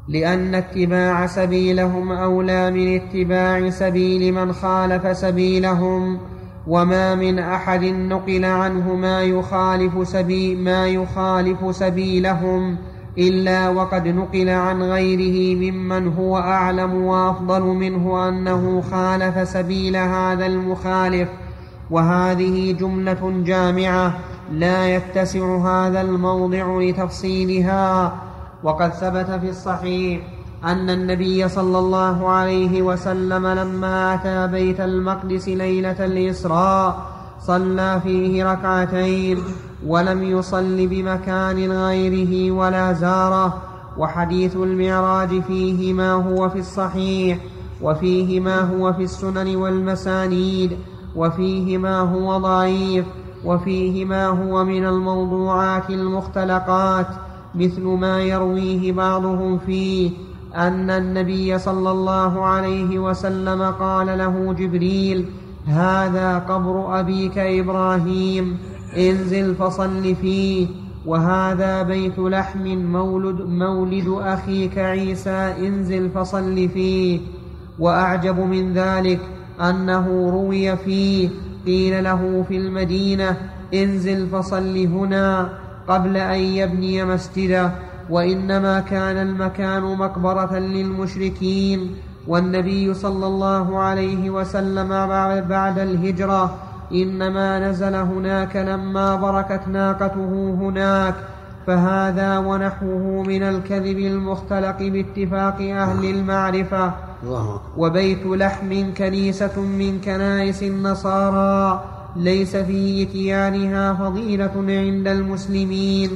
لأن اتباع سبيلهم أولى من اتباع سبيل من خالف سبيلهم وما من أحد نقل عنه ما يخالف سبيل ما يخالف سبيلهم إلا وقد نقل عن غيره ممن هو أعلم وأفضل منه أنه خالف سبيل هذا المخالف. وهذه جملة جامعة لا يتسع هذا الموضع لتفصيلها. وقد ثبت في الصحيح أن النبي صلى الله عليه وسلم لما أتى بيت المقدس ليلة الإسراء صلى فيه ركعتين. ولم يصل بمكان غيره ولا زاره وحديث المعراج فيه ما هو في الصحيح وفيه ما هو في السنن والمسانيد وفيه ما هو ضعيف وفيه ما هو من الموضوعات المختلقات مثل ما يرويه بعضهم فيه أن النبي صلى الله عليه وسلم قال له جبريل هذا قبر أبيك إبراهيم. انزل فصل فيه وهذا بيت لحم مولد, مولد أخيك عيسى انزل فصل فيه وأعجب من ذلك أنه روي فيه قيل له في المدينة انزل فصل هنا قبل أن يبني مسجدا وإنما كان المكان مقبرة للمشركين. والنبي صلى الله عليه وسلم بعد الهجرة إنما نزل هناك لما بركت ناقته هناك فهذا ونحوه من الكذب المختلق باتفاق أهل المعرفة. وبيت لحم كنيسة من كنائس النصارى ليس في إتيانها فضيلة عند المسلمين.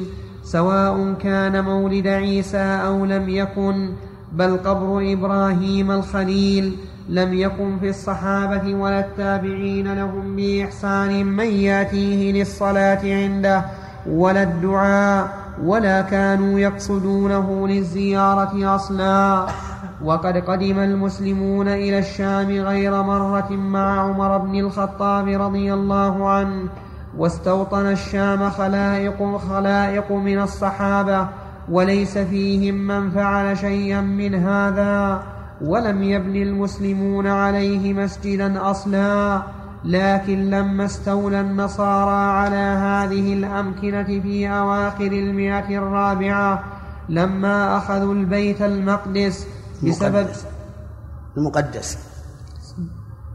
سواء كان مولد عيسى أو لم يكن بل قبر إبراهيم الخليل. لم يكن في الصحابة ولا التابعين لهم بإحسان من يأتيه للصلاة عنده ولا الدعاء ولا كانوا يقصدونه للزيارة أصلا. وقد قدم المسلمون إلى الشام غير مرة مع عمر بن الخطاب رضي الله عنه واستوطن الشام خلائق خلائق من الصحابة وليس فيهم من فعل شيئا من هذا. ولم يبن المسلمون عليه مسجدا أصلا لكن لما استولى النصارى على هذه الأمكنة في أواخر المئة الرابعة لما أخذوا البيت المقدس بسبب المقدس.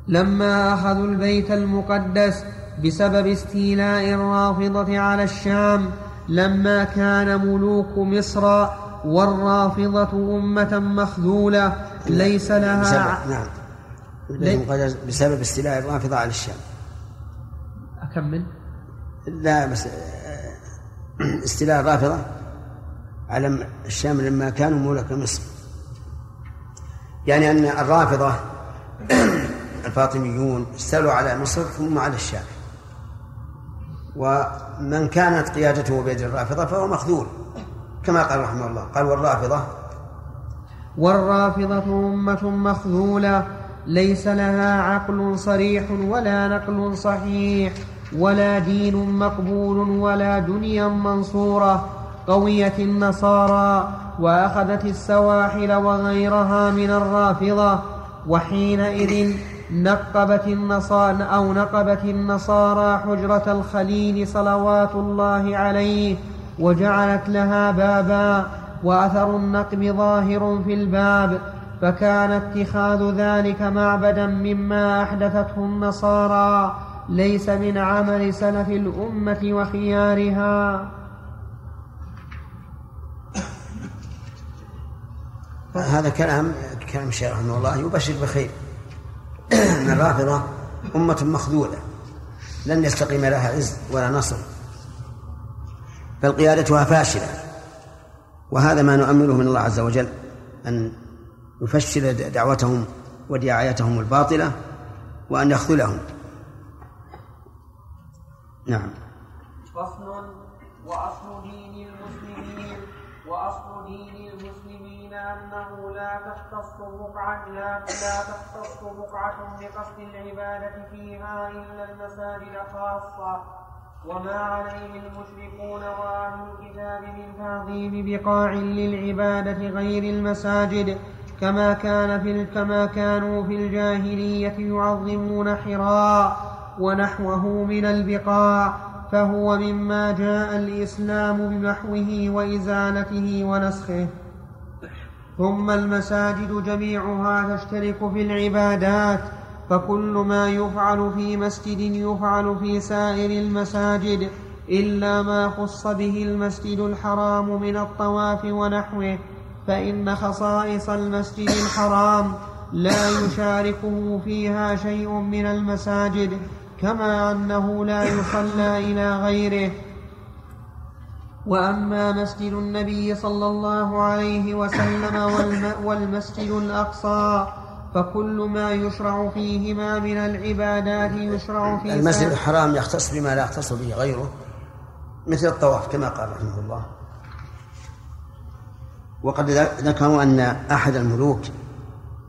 لما أخذوا البيت المقدس بسبب استيلاء الرافضة على الشام لما كان ملوك مصر والرافضة أمة مخذولة ليس لها بسبب نعم. لي... بسبب استيلاء الرافضة على الشام. أكمل لا بس استيلاء الرافضة على الشام لما كانوا ملوك مصر. يعني أن الرافضة الفاطميون استولوا على مصر ثم على الشام. ومن كانت قيادته بيد الرافضة فهو مخذول. كما قال رحمه الله قال والرافضة. والرافضة أمة مخذولة ليس لها عقل صريح ولا نقل صحيح ولا دين مقبول ولا دنيا منصورة قويت النصارى وأخذت السواحل وغيرها من الرافضة وحينئذ نقبت النصارى أو نقبت النصارى حجرة الخليل صلوات الله عليه وجعلت لها بابا وأثر النقب ظاهر في الباب فكان اتخاذ ذلك معبدا مما أحدثته النصارى ليس من عمل سلف الأمة وخيارها. هذا كلام كلام الشيخ رحمه الله يبشر بخير. ان الرافضه أمة مخذولة لن يستقيم لها عز ولا نصر. بل قيادتها فاشلة. وهذا ما نؤمله من الله عز وجل أن يفشل دعوتهم ودعايتهم الباطلة وأن يخذلهم. نعم. فصل وأصل دين المسلمين وأصل دين المسلمين أنه لا تختص بقعة لا, لا تختص بقعة بقصد العبادة فيها إلا المساجد خاصة وما عليه المشركون وأهل الكتاب من تعظيم بقاع للعبادة غير المساجد كما كان في كما كانوا في الجاهلية يعظمون حراء ونحوه من البقاع فهو مما جاء الإسلام بمحوه وإزالته ونسخه ثم المساجد جميعها تشترك في العبادات فكل ما يفعل في مسجد يفعل في سائر المساجد إلا ما خص به المسجد الحرام من الطواف ونحوه فإن خصائص المسجد الحرام لا يشاركه فيها شيء من المساجد كما أنه لا يصلى إلى غيره. وأما مسجد النبي صلى الله عليه وسلم والمسجد الأقصى فكل ما يشرع فيهما من العبادات يشرع في المسجد الحرام يختص بما لا يختص به غيره مثل الطواف كما قال رحمه الله. وقد ذكروا أن أحد الملوك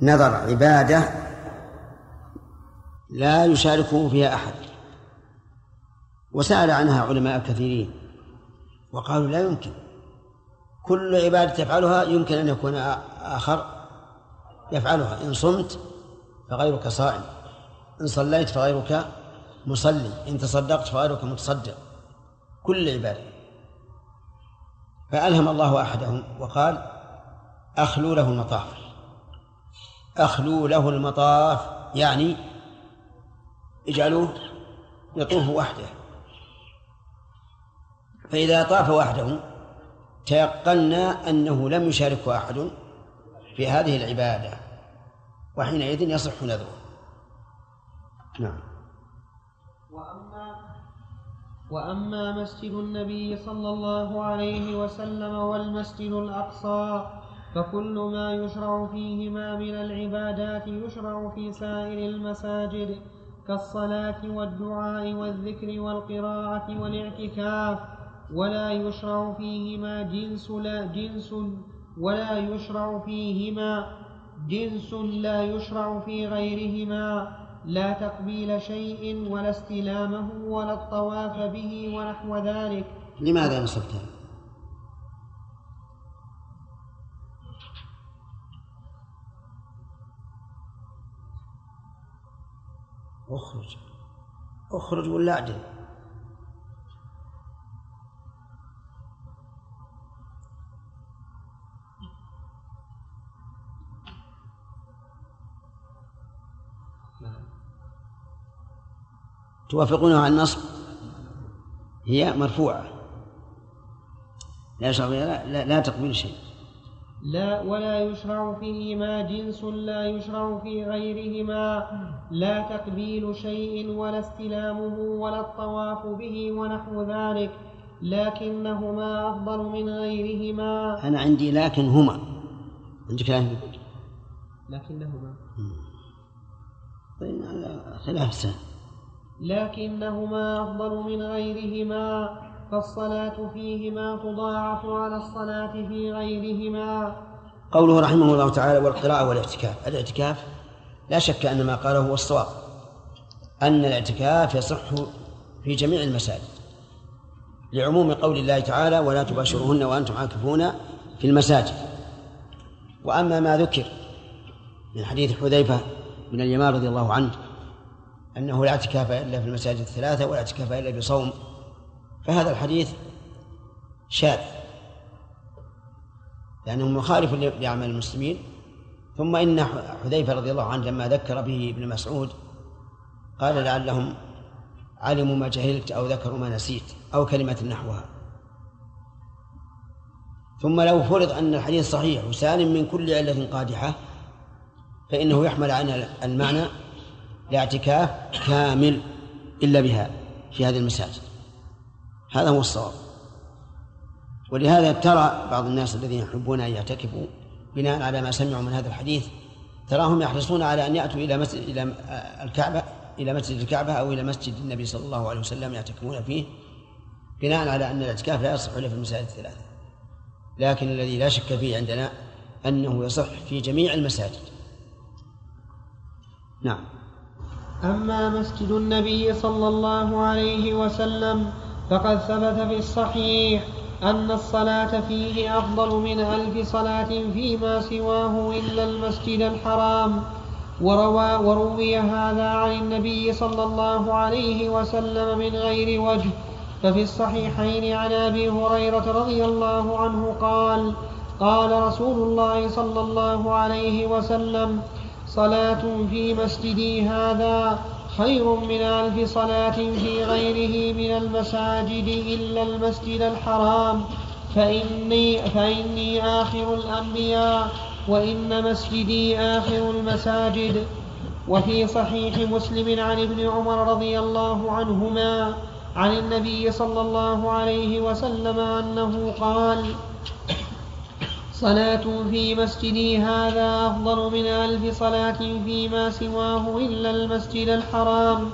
نذر عبادة لا يشاركه فيها أحد. وسأل عنها علماء كثيرين وقالوا لا يمكن. كل عبادة تفعلها يمكن أن يكون آخر. يفعلها. إن صمت فغيرك صائم. إن صليت فغيرك مصلي. إن تصدقت فغيرك متصدق. كل عبادة. فألهم الله أحدهم وقال أخلوا له المطاف. أخلوا له المطاف يعني اجعلوه يطوف وحده. فإذا طاف وحده تيقنا أنه لم يشاركه أحد في هذه العبادة وحينئذ يصح نذره. نعم. وأما وأما مسجد النبي صلى الله عليه وسلم والمسجد الأقصى فكل ما يشرع فيهما من العبادات يشرع في سائر المساجد كالصلاة والدعاء والذكر والقراءة والاعتكاف ولا يشرع فيهما جنس لا جنس ولا يشرع فيهما جنس لا يشرع في غيرهما لا تقبيل شيء ولا استلامه ولا الطواف به ونحو ذلك. لماذا نصبتها؟ أخرج. أخرج ولا اعدل توافقونه على النصب؟ هي مرفوعة. لا لا, لا, لا تقبل شيء. لا ولا يشرع فيهما جنس لا يشرع في غيرهما. لا تقبيل شيء ولا استلامه ولا الطواف به ونحو ذلك لكنهما أفضل من غيرهما. أنا عندي لكن هما. عندك لكن لكنهما. طيب خلاف سهل لكنهما أفضل من غيرهما فالصلاة فيهما تضاعف على الصلاة في غيرهما. قوله رحمه الله تعالى والقراءة والاعتكاف الاعتكاف لا شك أن ما قاله هو الصواب أن الاعتكاف يصح في جميع المساجد لعموم قول الله تعالى ولا تباشرهن وأنتم عاكفون في المساجد وأما ما ذكر من حديث حذيفة بن اليمان رضي الله عنه أنه لا اعتكاف إلا في المساجد الثلاثة ولا اعتكاف إلا بصوم. فهذا الحديث شاذ. لأنه مخالف لأعمال المسلمين. ثم إن حذيفة رضي الله عنه لما ذكر به ابن مسعود قال لعلهم علموا ما جهلت أو ذكروا ما نسيت أو كلمة نحوها. ثم لو فرض أن الحديث صحيح وسالم من كل علة قادحة فإنه يحمل عن المعنى لاعتكاف كامل إلا بها في هذه المساجد. هذا هو الصواب. ولهذا ترى بعض الناس الذين يحبون أن يعتكفوا بناء على ما سمعوا من هذا الحديث تراهم يحرصون على أن يأتوا إلى مسجد إلى الكعبة إلى مسجد الكعبة أو إلى مسجد النبي صلى الله عليه وسلم يعتكفون فيه بناء على أن الاعتكاف لا يصح إلا في المساجد الثلاثة. لكن الذي لا شك فيه عندنا أنه يصح في جميع المساجد. نعم. أما مسجد النبي صلى الله عليه وسلم فقد ثبت في الصحيح أن الصلاة فيه أفضل من ألف صلاة فيما سواه إلا المسجد الحرام. وروى وروي هذا عن النبي صلى الله عليه وسلم من غير وجه. ففي الصحيحين عن أبي هريرة رضي الله عنه قال قال رسول الله صلى الله عليه وسلم صلاة في مسجدي هذا خير من ألف صلاة في غيره من المساجد إلا المسجد الحرام. فإني فإني آخر الأنبياء وإن مسجدي آخر المساجد. وفي صحيح مسلم عن ابن عمر رضي الله عنهما عن النبي صلى الله عليه وسلم أنه قال صلاة في مسجدي هذا أفضل من ألف صلاة فيما سواه إلا المسجد الحرام.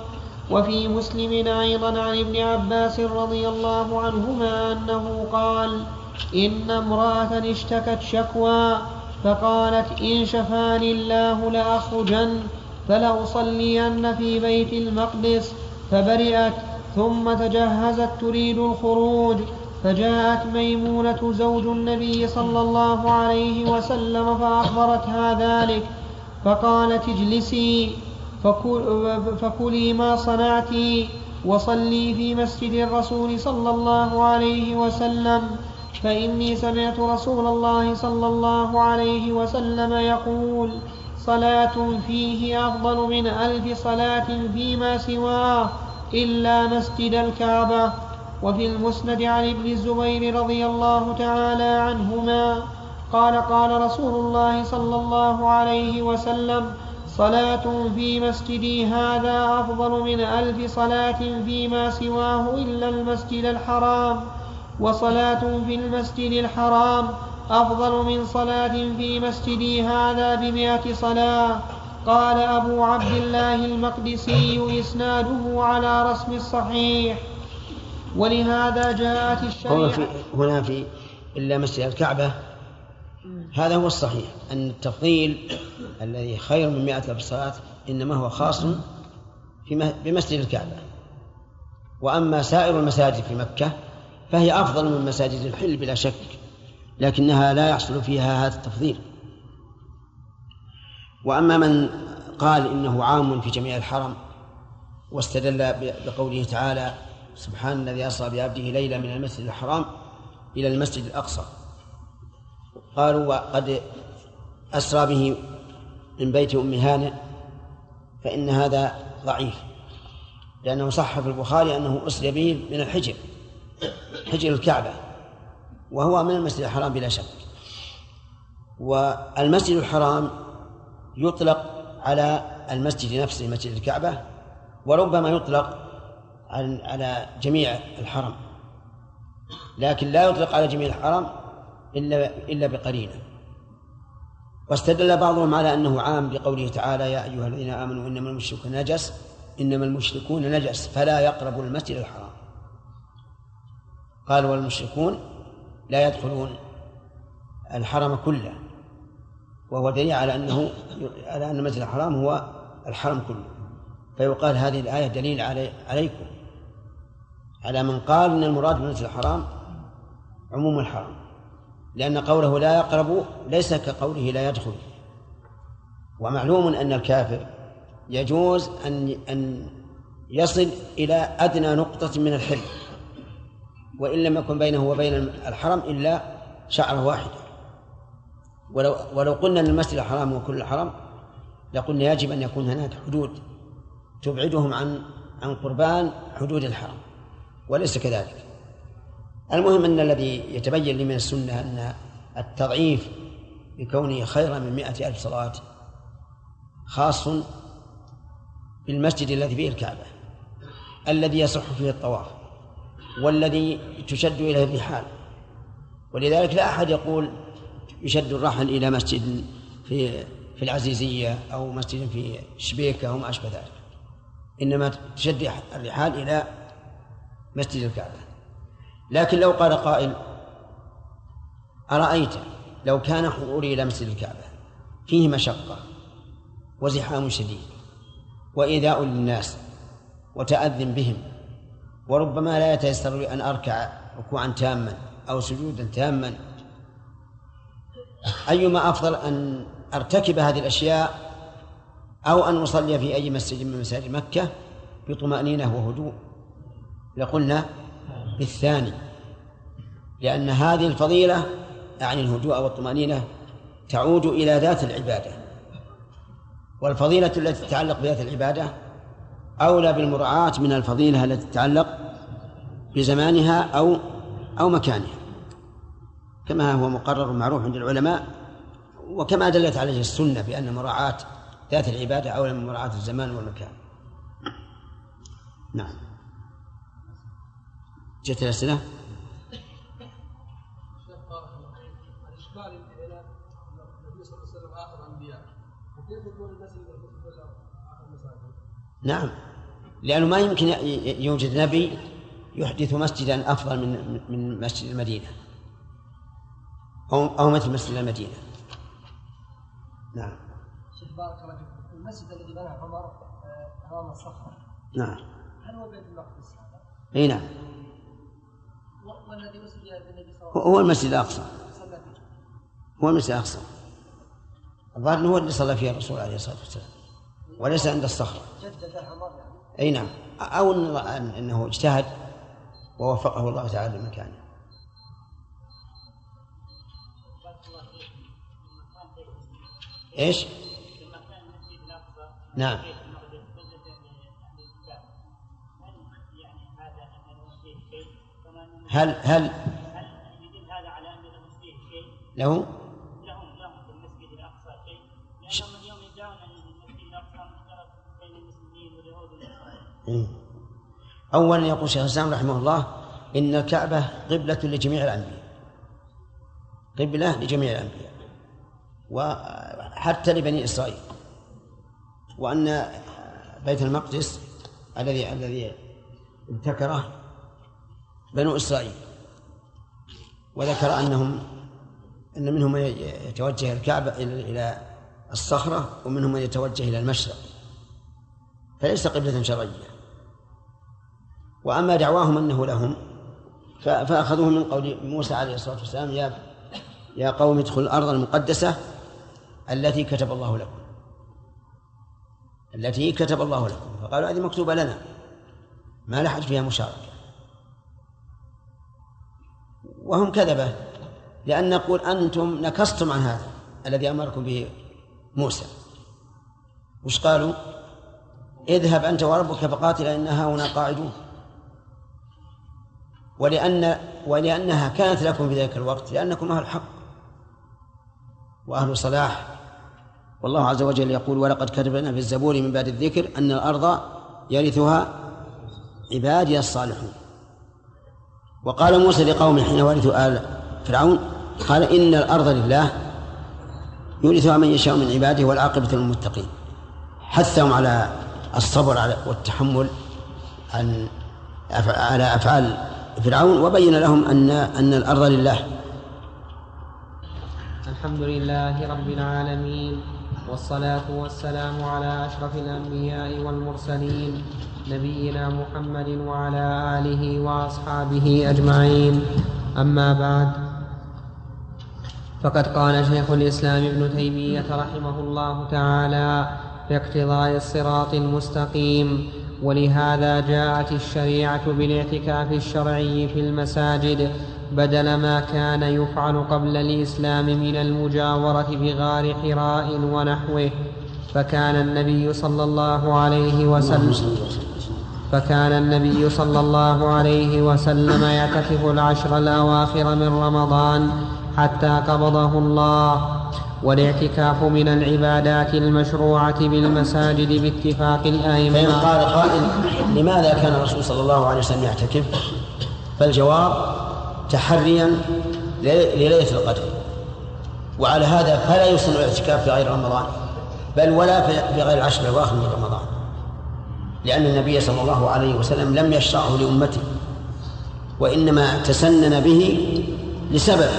وفي مسلم أيضا عن ابن عباس رضي الله عنهما أنه قال إن امرأة اشتكت شكوى فقالت إن شفاني الله لأخرجن فلأصلين في بيت المقدس فبرئت ثم تجهزت تريد الخروج. فجاءت ميمونة زوج النبي صلى الله عليه وسلم فأخبرتها ذلك فقالت اجلسي فكلي ما صنعت وصلي في مسجد الرسول صلى الله عليه وسلم فإني سمعت رسول الله صلى الله عليه وسلم يقول صلاة فيه أفضل من ألف صلاة فيما سواه إلا مسجد الكعبة. وفي المسند عن ابن الزبير رضي الله تعالى عنهما قال قال رسول الله صلى الله عليه وسلم صلاة في مسجدي هذا أفضل من ألف صلاة فيما سواه إلا المسجد الحرام وصلاة في المسجد الحرام أفضل من صلاة في مسجدي هذا بمئة صلاة. قال أبو عبد الله المقدسي إسناده على رسم الصحيح. ولهذا جاءت الشريعة. في هنا في إلا مسجد الكعبة. هذا هو الصحيح أن التفضيل الذي خير من مئة ألف صلاة إنما هو خاص بمسجد الكعبة. وأما سائر المساجد في مكة فهي أفضل من مساجد الحل بلا شك لكنها لا يحصل فيها هذا التفضيل. وأما من قال إنه عام في جميع الحرم واستدل بقوله تعالى سبحان الذي أسرى بعبده ليلة من المسجد الحرام إلى المسجد الأقصى. قالوا وقد أسرى به من بيت أم هانئ فإن هذا ضعيف لأنه صح في البخاري أنه أسري به من الحجر حجر الكعبة وهو من المسجد الحرام بلا شك. والمسجد الحرام يطلق على المسجد نفسه مسجد الكعبة وربما يطلق على جميع الحرم. لكن لا يطلق على جميع الحرم إلا إلا بقرينة. واستدل بعضهم على أنه عام بقوله تعالى يا أيها الذين آمنوا إنما المشركون نجس إنما المشركون نجس فلا يقربوا المسجد الحرام. قال والمشركون لا يدخلون الحرم كله. وهو دليل على أنه على أن المسجد الحرام هو الحرم كله. فيقال هذه الآية دليل علي عليكم. على من قال أن المراد بالمسجد الحرام عموم الحرم لأن قوله لا يقرب ليس كقوله لا يدخل. ومعلوم أن الكافر يجوز أن أن يصل إلى أدنى نقطة من الحل وإن لم يكن بينه وبين الحرم إلا شعرة واحدة. ولو ولو قلنا إن المسجد الحرام هو كل الحرم لقلنا يجب أن يكون هناك حدود تبعدهم عن عن قربان حدود الحرم. وليس كذلك. المهم أن الذي يتبين لي من السنة أن التضعيف بكونه خيرا من مائة ألف صلاة خاص بالمسجد الذي فيه الكعبة الذي يصح فيه الطواف والذي تشد إليه الرحال. ولذلك لا أحد يقول يشد الرحل إلى مسجد في في العزيزية أو مسجد في شبيكة أو ما أشبه ذلك. إنما تشد الرحال إلى مسجد الكعبة. لكن لو قال قائل أرأيت لو كان حضوري إلى مسجد الكعبة؟ فيه مشقة وزحام شديد وإيذاء للناس وتأذن بهم وربما لا يتيسر لي أن أركع ركوعا تاما أو سجودا تاما. أيما أفضل أن أرتكب هذه الأشياء أو أن أصلي في أي مسجد من مساجد مكة بطمأنينة وهدوء؟ لقلنا بالثاني لأن هذه الفضيلة يعني الهدوء والطمأنينة تعود إلى ذات العبادة. والفضيلة التي تتعلق بذات العبادة أولى بالمراعاة من الفضيلة التي تتعلق بزمانها أو أو مكانها. كما هو مقرر معروف عند العلماء وكما دلت عليه السنة بأن مراعاة ذات العبادة أولى من مراعاة الزمان والمكان. نعم. اخر المساجد؟ نعم لأنه ما يمكن يوجد نبي يحدث مسجدا أفضل من من مسجد المدينة أو أو مثل مسجد المدينة. نعم. شيخ بارك الله فيك. المسجد الذي بناه عمر آه، أمام الصخرة. نعم. هل هو بيت المقدس؟ إي نعم والذي اسري بالنبي صلى الله هو- المسجد الأقصى. هو المسجد الأقصى. الظاهر هو اللي صلى فيه الرسول عليه الصلاة والسلام وليس عند الصخرة. أي نعم. أو أنه اجتهد ووفقه الله تعالى لمكانه. إيش؟ نعم. هل هل مم. أولا يقول شيخ الإسلام رحمه الله إن الكعبة قبلة لجميع الأنبياء. قبلة لجميع الأنبياء. وحتى لبني إسرائيل. وأن بيت المقدس الذي الذي ابتكره بنو إسرائيل. وذكر أنهم أن منهم من يتوجه الكعبة إلى الصخرة ومنهم من يتوجه إلى المشرق. فليس قبلة شرعية. وأما دعواهم أنه لهم فأخذوه من قول موسى عليه الصلاة والسلام يا يا قوم ادخلوا الأرض المقدسة التي كتب الله لكم. التي كتب الله لكم. فقالوا هذه مكتوبة لنا. ما لحد فيها مشاركة. وهم كذبة. لأن نقول أنتم نكستم عن هذا الذي أمركم به موسى. وش قالوا؟ اذهب أنت وربك فقاتلا إنها هنا قاعدون. ولأن ولأنها كانت لكم في ذلك الوقت لأنكم أهل حق وأهل صلاح. والله عز وجل يقول ولقد كتبنا في الزبور من بعد الذكر أن الأرض يرثها عبادي الصالحون. وقال موسى لقومه حين ورثوا آل فرعون قال إن الأرض لله يورثها من يشاء من عباده والعاقبة للمتقين. حثهم على الصبر على والتحمل عن على أفعال فرعون وبين لهم أن أن الأرض لله. الحمد لله رب العالمين والصلاة والسلام على أشرف الأنبياء والمرسلين نبينا محمد وعلى آله وأصحابه أجمعين. أما بعد فقد قال شيخ الإسلام ابن تيمية رحمه الله تعالى في اقتضاء الصراط المستقيم ولهذا جاءت الشريعة بالاعتكاف الشرعي في المساجد بدل ما كان يفعل قبل الإسلام من المجاورة بغار حراء ونحوه فكان النبي صلى الله عليه وسلم فكان النبي صلى الله عليه وسلم يعتكف العشر الأواخر من رمضان حتى قبضه الله. والاعتكاف من العبادات المشروعة بالمساجد باتفاق فإن الأئمة قال قائل لماذا كان الرسول صلى الله عليه وسلم يعتكف؟ فالجواب تحريا لليلة القدر. وعلى هذا فلا يسن الاعتكاف في غير رمضان بل ولا في غير العشر الأواخر من رمضان. لأن النبي صلى الله عليه وسلم لم يشرعه لأمته وإنما تسنن به لسبب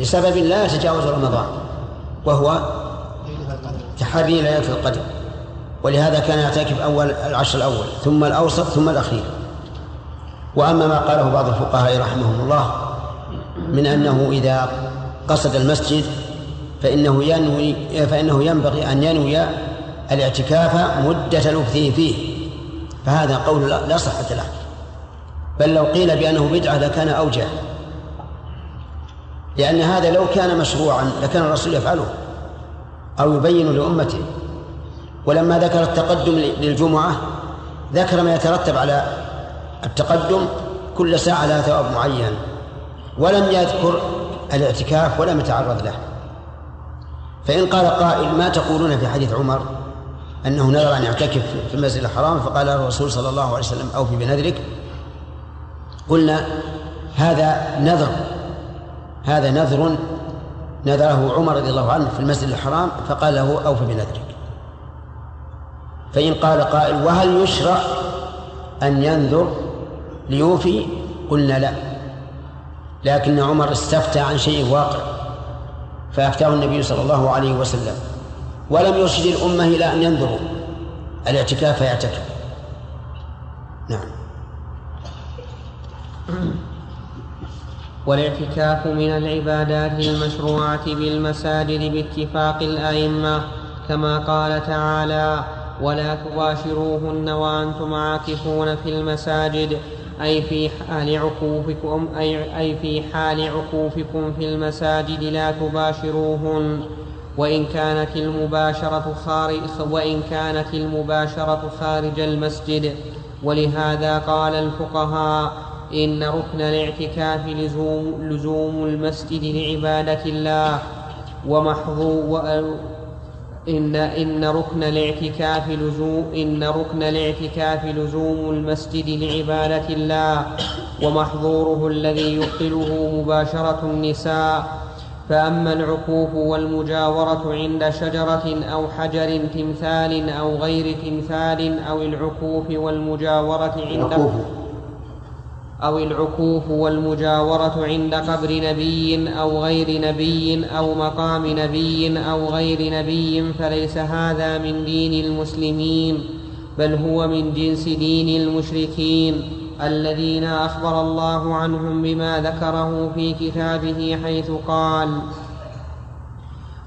لسبب لا يتجاوز رمضان وهو تحري ليلة القدر. ولهذا كان يعتكف أول العشر الأول ثم الأوسط ثم الأخير. وأما ما قاله بعض الفقهاء رحمهم الله من أنه إذا قصد المسجد فإنه ينوي فإنه ينبغي أن ينوي الاعتكاف مدة لبثه فيه. فهذا قول لا صحة له. بل لو قيل بأنه بدعة لكان أوجه. لأن هذا لو كان مشروعا لكان الرسول يفعله أو يبين لأمته. ولما ذكر التقدم للجمعة ذكر ما يترتب على التقدم كل ساعة لها ثواب معين ولم يذكر الاعتكاف ولم يتعرض له. فإن قال قائل ما تقولون في حديث عمر أنه نذر أن يعتكف في المسجد الحرام فقال الرسول صلى الله عليه وسلم أوفي بنذرك. قلنا هذا نذر هذا نذر نذره عمر رضي الله عنه في المسجد الحرام فقال له أوف بنذرك. فإن قال قائل وهل يشرع أن ينذر ليوفي؟ قلنا لا. لكن عمر استفتى عن شيء واقع فأفتاه النبي صلى الله عليه وسلم. ولم يرشد الأمة إلى أن ينذروا. الاعتكاف فيعتكف نعم. والاعتكاف من العبادات المشروعة بالمساجد باتفاق الأئمة كما قال تعالى ولا تباشروهن وأنتم عاكفون في المساجد أي في حال عكوفكم أي, أي في حال عكوفكم في المساجد لا تباشروهن. وإن كانت المباشرة خارج وإن كانت المباشرة خارج المسجد ولهذا قال الفقهاء إن ركن الاعتكاف لزوم, لزوم المسجد لعبادة الله ومحظو إن إن ركن الاعتكاف لزوم إن ركن الاعتكاف لزوم المسجد لعبادة الله ومحظوره الذي يبطله مباشرة النساء. فأما العكوف والمجاورة عند شجرة أو حجر تمثال أو غير تمثال أو العكوف والمجاورة عند أو العكوف والمجاورة عند قبر نبي أو غير نبي أو مقام نبي أو غير نبي فليس هذا من دين المسلمين بل هو من جنس دين المشركين الذين أخبر الله عنهم بما ذكره في كتابه حيث قال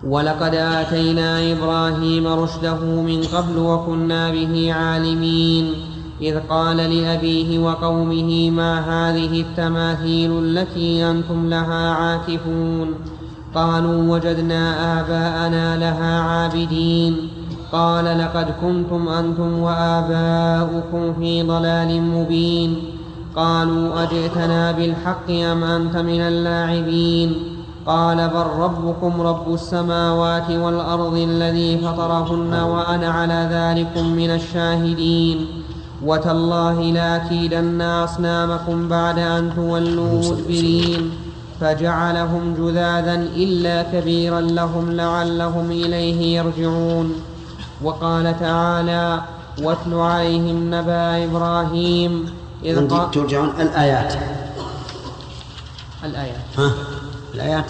ولقد آتينا إبراهيم رشده من قبل وكنا به عالمين إذ قال لأبيه وقومه ما هذه التماثيل التي أنتم لها عاكفون؟ قالوا وجدنا آباءنا لها عابدين. قال لقد كنتم أنتم وآباؤكم في ضلال مبين. قالوا أجئتنا بالحق أم أنت من اللاعبين؟ قال بل ربكم رب السماوات والأرض الذي فطرهن وأنا على ذلكم من الشاهدين. وتالله لأكيدن أصنامكم بعد أن تولوا مدبرين. فجعلهم جذاذا إلا كبيرا لهم لعلهم إليه يرجعون. وقال تعالى واتل عليهم نبأ إبراهيم إذ قال ترجعون؟ الآيات. الآيات. ها؟ الآيات؟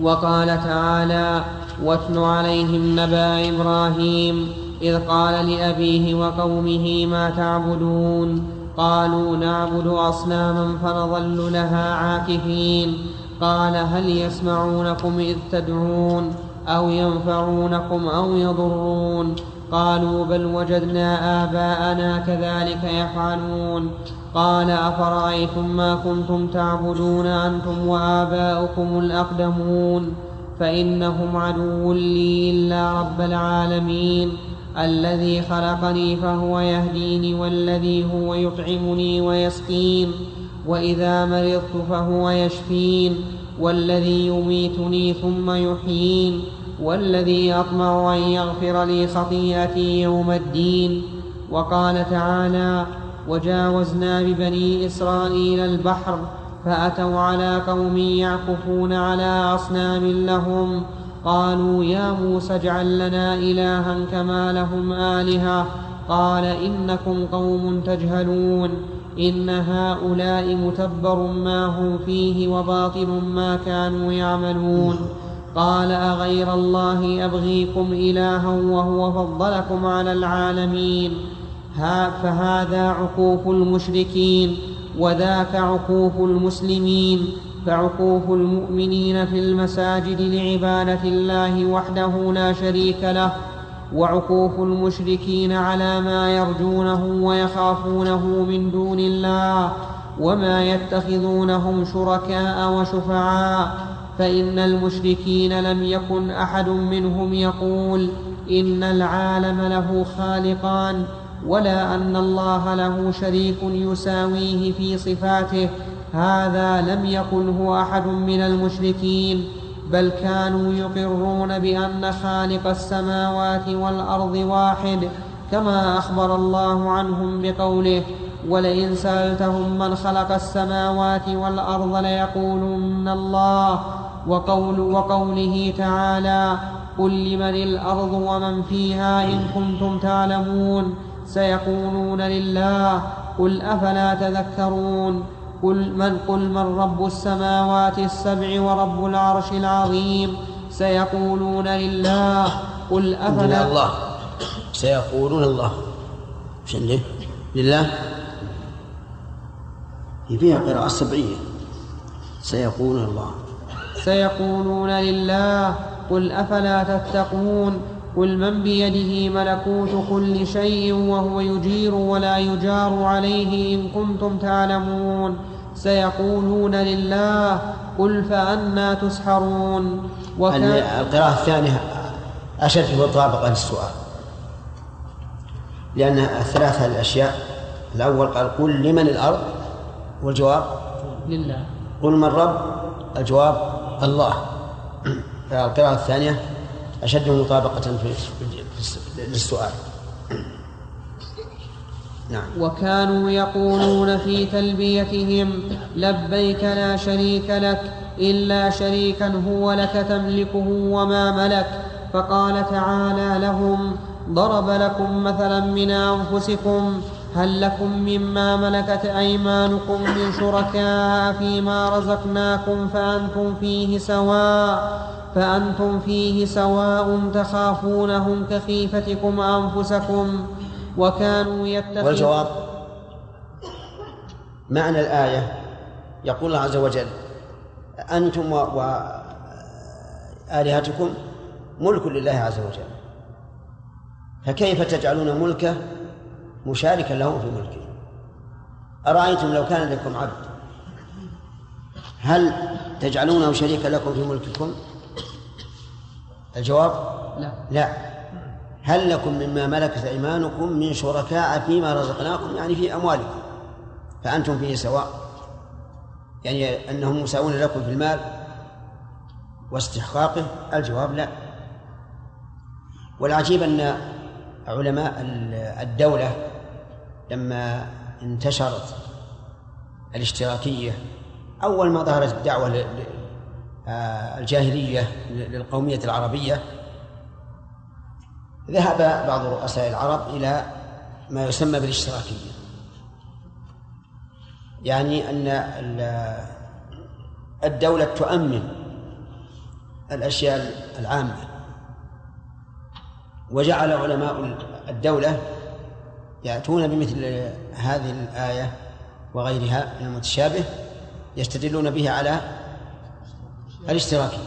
وقال تعالى واتل عليهم نبأ إبراهيم إذ قال لأبيه وقومه ما تعبدون؟ قالوا نعبد أصناما فنظل لها عاكفين. قال هل يسمعونكم إذ تدعون أو ينفعونكم أو يضرون؟ قالوا بل وجدنا آباءنا كذلك يفعلون. قال أفرأيتم ما كنتم تعبدون أنتم وآباؤكم الأقدمون؟ فإنهم عدو لي إلا رب العالمين. الذي خلقني فهو يهديني والذي هو يطعمني ويسقين وإذا مرضت فهو يشفين والذي يميتني ثم يحيين والذي أطمع أن يغفر لي خطيئتي يوم الدين. وقال تعالى وجاوزنا ببني إسرائيل البحر فأتوا على قوم يعكفون على أصنام لهم قالوا يا موسى اجعل لنا إلها كما لهم آلهة. قال إنكم قوم تجهلون. إن هؤلاء متبر ما هم فيه وباطل ما كانوا يعملون. قال أغير الله أبغيكم إلها وهو فضلكم على العالمين. فهذا عكوف المشركين وذاك عكوف المسلمين. فعكوف المؤمنين في المساجد لعبادة الله وحده لا شريك له وعكوف المشركين على ما يرجونه ويخافونه من دون الله وما يتخذونهم شركاء وشفعاء فإن المشركين لم يكن أحد منهم يقول إن العالم له خالقان ولا أن الله له شريك يساويه في صفاته هذا لم يقله أحد من المشركين بل كانوا يقرون بأن خالق السماوات والأرض واحد كما أخبر الله عنهم بقوله ولئن سألتهم من خلق السماوات والأرض ليقولن الله وقول وقوله تعالى قل لمن الأرض ومن فيها إن كنتم تعلمون سيقولون لله قل أفلا تذكرون؟ قل من قل من رب السماوات السبع ورب العرش العظيم سيقولون لله قل أفلا الله. سيقولون الله. شنو لله. هي فيها قراءة سبعية سيقولون الله. سيقولون لله قل أفلا تتقون قل من بيده ملكوت كل شيء وهو يجير ولا يجار عليه إن كنتم تعلمون سيقولون لله قل فأنا تسحرون وكان القراءة الثانية أشد مطابقة للسؤال. لأن الثلاثة الأشياء الأول قال قل لمن الأرض والجواب؟ لله. قل من رب الجواب الله. القراءة الثانية أشد مطابقة في للسؤال. نعم. وكانوا يقولون في تلبيتهم لبيك لا شريك لك إلا شريكا هو لك تملكه وما ملك. فقال تعالى لهم ضرب لكم مثلا من أنفسكم هل لكم مما ملكت أيمانكم من شركاء فيما رزقناكم فأنتم فيه سواء فأنتم فيه سواء تخافونهم كخيفتكم أنفسكم وكانوا يتخذون والجواب معنى الآية يقول الله عز وجل أنتم وآلهتكم ملك لله عز وجل. فكيف تجعلون ملكه مشاركا له في ملكه. أرأيتم لو كان لكم عبد؟ هل تجعلونه شريكا لكم في ملككم؟ الجواب؟ لا. لا. هل لكم مما ملكت أيمانكم من شركاء فيما رزقناكم يعني في أموالكم؟ فأنتم فيه سواء. يعني أنهم مساوون لكم في المال واستحقاقه؟ الجواب لا. والعجيب أن علماء الدولة لما انتشرت الاشتراكية أول ما ظهرت الدعوة آه، الجاهلية للقومية العربية ذهب بعض رؤساء العرب إلى ما يسمى بالاشتراكية. يعني أن الدولة تؤمن الأشياء العامة وجعل علماء الدولة يأتون بمثل هذه الآية وغيرها من المتشابه يستدلون به على الاشتراكية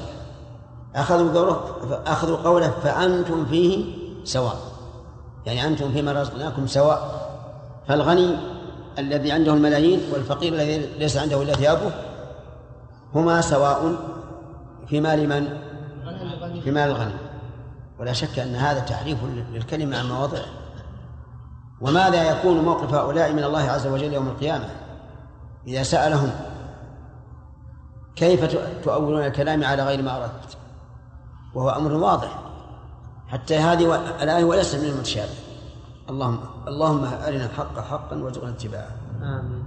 أخذوا قوله أخذوا قوله فأنتم فيه سواء. يعني أنتم فيما رزقناكم سواء. فالغني الذي عنده الملايين والفقير الذي ليس عنده إلا ثيابه هما سواء في مال من؟ في مال الغني. ولا شك أن هذا تعريف للكلمة عن مواضعه. وماذا يكون موقف هؤلاء من الله عز وجل يوم القيامة إذا سألهم كيف تؤولون الكلام على غير ما أردت؟ وهو أمر واضح. حتى هذه الآية وليست من المتشابه. اللهم اللهم أرنا الحق حقا وارزقنا اتباعه. آمين.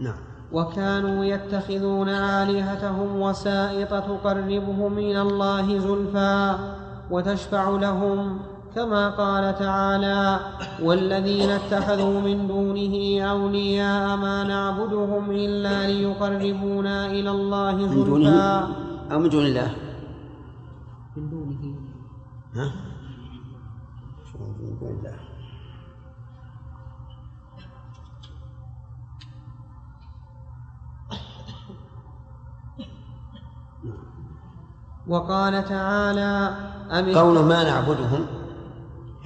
نعم. وكانوا يتخذون آلهتهم وسائط تقربهم إلى الله زلفى وتشفع لهم كما قال تعالى والذين اتخذوا من دونه أولياء ما نعبدهم إلا ليقربونا إلى الله من دونه؟ زلفى. أو من دون الله؟ من دونه. ها؟ من دون الله وقال تعالى أم قوله ما نعبدهم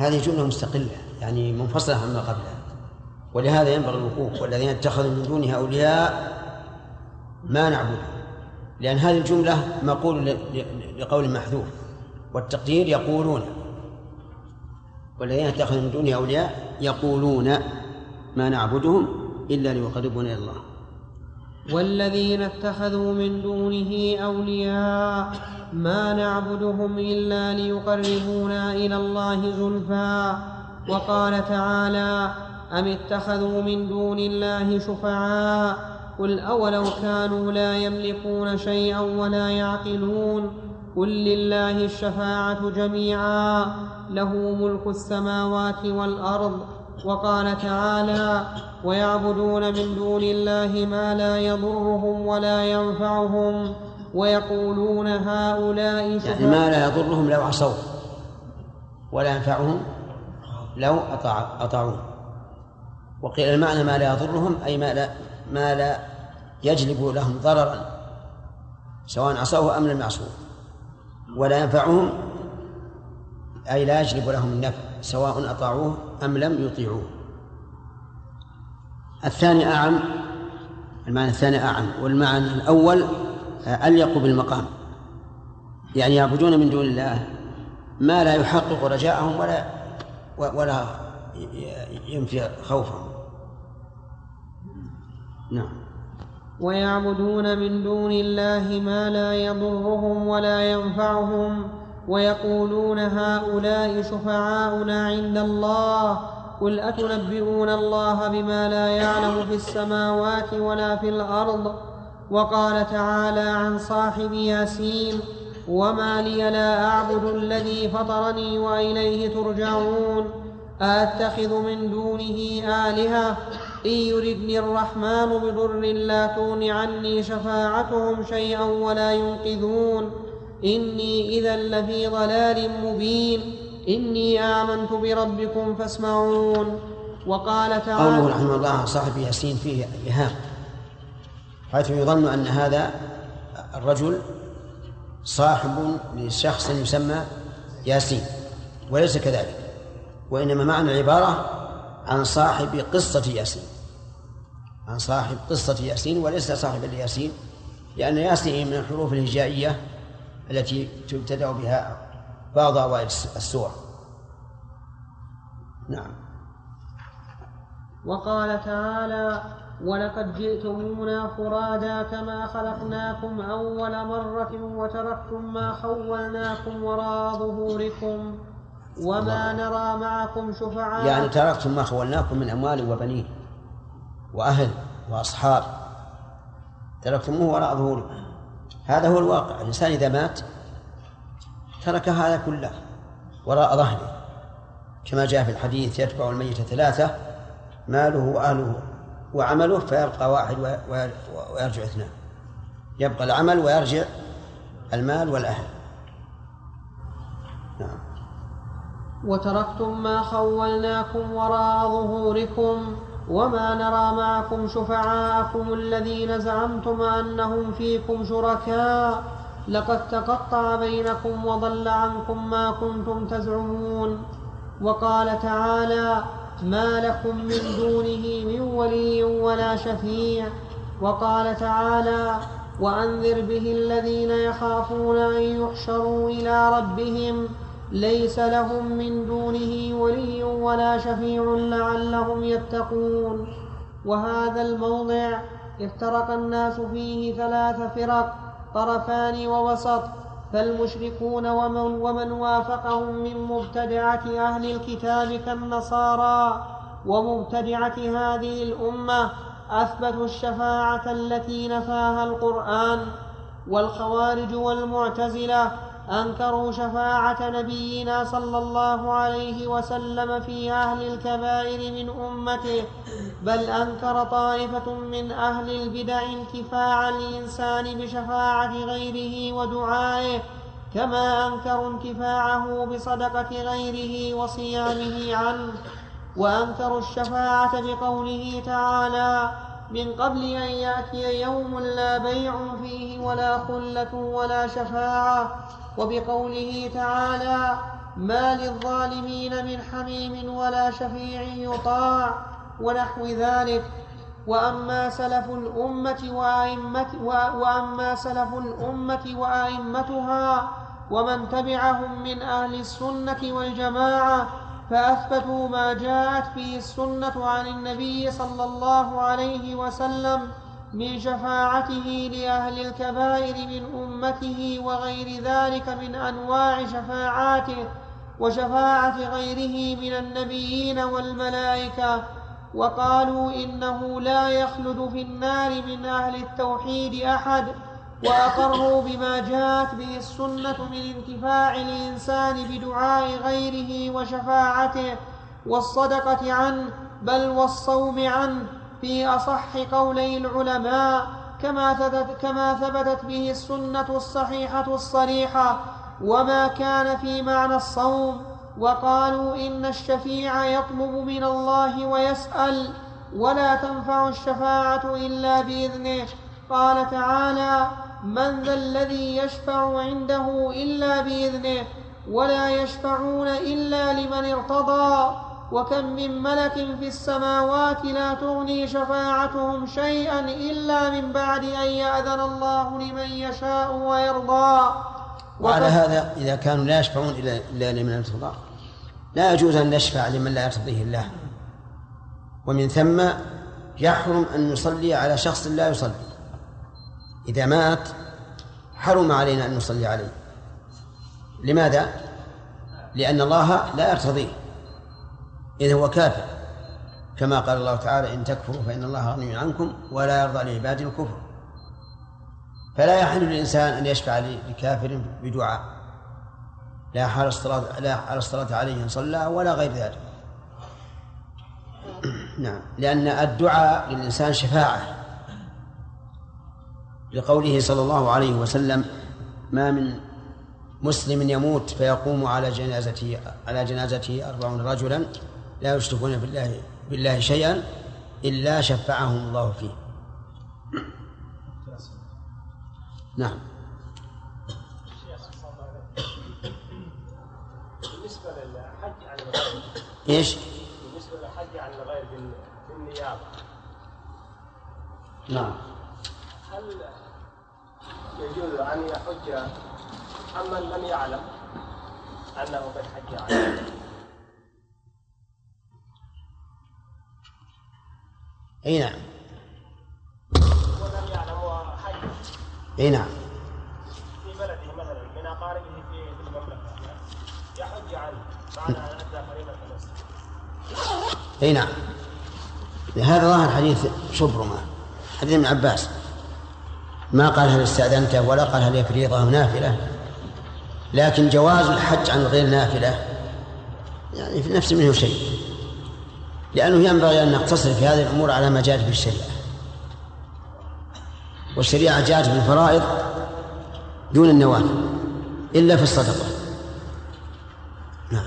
هذه جملة مستقلة يعني منفصلة عما قبلها. ولهذا ينبغي الوقوف والذين اتخذوا من دونه أولياء ما نعبدهم لأن هذه الجملة مقول لقول محذوف والتقدير يقولون. والذين اتخذوا من دونه أولياء يقولون ما نعبدهم إلا ليقربونا إلى الله. والذين اتخذوا من دونه أولياء ما نعبدهم إلا ليقربونا إلى الله زلفى. وقال تعالى أم اتخذوا من دون الله شفعاء؟ قل أولو كانوا لا يملكون شيئا ولا يعقلون. قل لله الشفاعة جميعا له ملك السماوات والأرض. وقال تعالى ويعبدون من دون الله ما لا يضرهم ولا ينفعهم. ويقولون هؤلاء يعني ما لا يضرهم لو عصوا ولا ينفعهم لو أطاع أطاعوه. وقيل المعنى ما لا يضرهم أي ما لا ما لا يجلب لهم ضررا سواء عصوه أم لم يعصوه. ولا ينفعهم أي لا يجلب لهم النفع سواء أطاعوه أم لم يطيعوه. الثاني أعم المعنى الثاني أعم والمعنى الأول أليق بالمقام. يعني يعبدون من دون الله ما لا يحقق رجاءهم ولا ولا ينفي خوفهم. نعم. ويعبدون من دون الله ما لا يضرهم ولا ينفعهم ويقولون هؤلاء شفعاؤنا عند الله قل أتنبئون الله بما لا يعلم في السماوات ولا في الأرض وقال تعالى عن صاحب ياسين وما لي لا أعبد الذي فطرني وإليه ترجعون أأتخذ من دونه آلهة إن يردني الرحمن بضر لا تغن عني شفاعتهم شيئا ولا ينقذون إني إذا لفي ضلال مبين إني آمنت بربكم فاسمعون وقال قوله تعالى رحمه الله صاحب ياسين فيه إيهام حيث يظن أن هذا الرجل صاحب لشخص يسمى ياسين وليس كذلك وإنما معنى العبارة عن صاحب قصة ياسين. عن صاحب قصة ياسين وليس صاحب الياسين لأن ياسين من الحروف الهجائية التي تبتدأ بها بعض أوائل السور نعم. وقال تعالى ولقد جئتمونا فرادا كما خلقناكم أول مرة وتركتم ما خولناكم وراء ظهوركم وما نرى معكم شفعاء. يعني تركتم ما خولناكم من أموال وبنين وأهل وأصحاب. تركتموه وراء ظهوركم. هذا هو الواقع. الإنسان إذا مات ترك هذا كله وراء ظهره. كما جاء في الحديث يتبع الميت ثلاثة ماله وأهله. وعمله فيبقى واحد وي- ويرجع اثنان. يبقى العمل ويرجع المال والأهل. نعم. وتركتم ما خولناكم وراء ظهوركم وما نرى معكم شفعاءكم الذين زعمتم أنهم فيكم شركاء. لقد تقطع بينكم وضل عنكم ما كنتم تزعمون. وقال تعالى ما لكم من دونه من ولي ولا شفيع. وقال تعالى وأنذر به الذين يخافون أن يحشروا إلى ربهم. ليس لهم من دونه ولي ولا شفيع لعلهم يتقون. وهذا الموضع افترق الناس فيه ثلاث فرق طرفان ووسط. فالمشركون ومن, ومن وافقهم من مبتدعة أهل الكتاب كالنصارى ومبتدعة هذه الأمة أثبتوا الشفاعة التي نفاها القرآن والخوارج والمعتزلة أنكروا شفاعة نبينا صلى الله عليه وسلم في أهل الكبائر من أمته بل أنكر طائفة من أهل البدع انتفاع الإنسان بشفاعة غيره ودعائه كما أنكروا انتفاعه بصدقة غيره وصيامه عنه وأنكروا الشفاعة بقوله تعالى من قبل أن يأتي يوم لا بيع فيه ولا خلة ولا شفاعة وبقوله تعالى ما للظالمين من حميم ولا شفيع يطاع ونحو ذلك. وأما سلف الأمة وأما سلف الأمة وأئمتها ومن تبعهم من أهل السنة والجماعة فأثبتوا ما جاءت به السنة عن النبي صلى الله عليه وسلم من شفاعته لأهل الكبائر من أمته وغير ذلك من أنواع شفاعاته وشفاعة غيره من النبيين والملائكة. وقالوا إنه لا يخلد في النار من أهل التوحيد أحد وأقروا بما جاءت به السنة من انتفاع الإنسان بدعاء غيره وشفاعته والصدقة عنه بل والصوم عنه. في أصح قولي العلماء كما ثبتت, كما ثبتت به السنة الصحيحة الصريحة وما كان في معنى الصوم وقالوا إن الشفيع يطلب من الله ويسأل ولا تنفع الشفاعة إلا بإذنه. قال تعالى من ذا الذي يشفع عنده إلا بإذنه ولا يشفعون إلا لمن ارتضى وكم من ملك في السماوات لا تغني شفاعتهم شيئا إلا من بعد أن يأذن الله لمن يشاء ويرضى. وعلى هذا إذا كانوا لا يشفعون إلا لمن ارتضى لا يجوز أن نشفع لمن لا يرتضيه الله. ومن ثم يحرم أن نصلي على شخص لا يصلي. إذا مات حرم علينا أن نصلي عليه. لماذا؟ لأن الله لا يرتضيه إذا هو كافر. كما قال الله تعالى إن تكفروا فإن الله غني عنكم ولا يرضى لعباده الكفر. فلا يحل للإنسان أن يشفع لكافر بدعاء. لا على الصلاة لا على الصلاة عليه إن صلى ولا غير ذلك. نعم. لأن الدعاء للإنسان شفاعة. لقوله صلى الله عليه وسلم ما من مسلم يموت فيقوم على جنازته على جنازته أربعون رجلا لا يشركون بالله بالله شيئا إلا شفعهم الله فيه. نعم. بالنسبة للحج عن الغير إيش؟ بالنسبة للحج عن الغير في النيابة نعم. هل يجوز أن يحج عمن لم يعلم أنه قد حج عليه أي نعم. ولم يعلم وحج أي نعم. في بلده مثلا من أقاربه في المملكة يحج عنه بعد أدى فريضة المسجد أي نعم. هذا ظاهر حديث شبرمة حديث ابن عباس. ما قال هل استأذنته ولا قال هل هي فريضة أو نافلة. لكن جواز الحج عن غير نافلة. يعني في نفس منه شيء. لأنه ينبغي أن نقتصر في هذه الأمور على ما جاءت في الشريعة والشريعة جاءت بالفرائض دون النوافل إلا في الصدقة. نعم.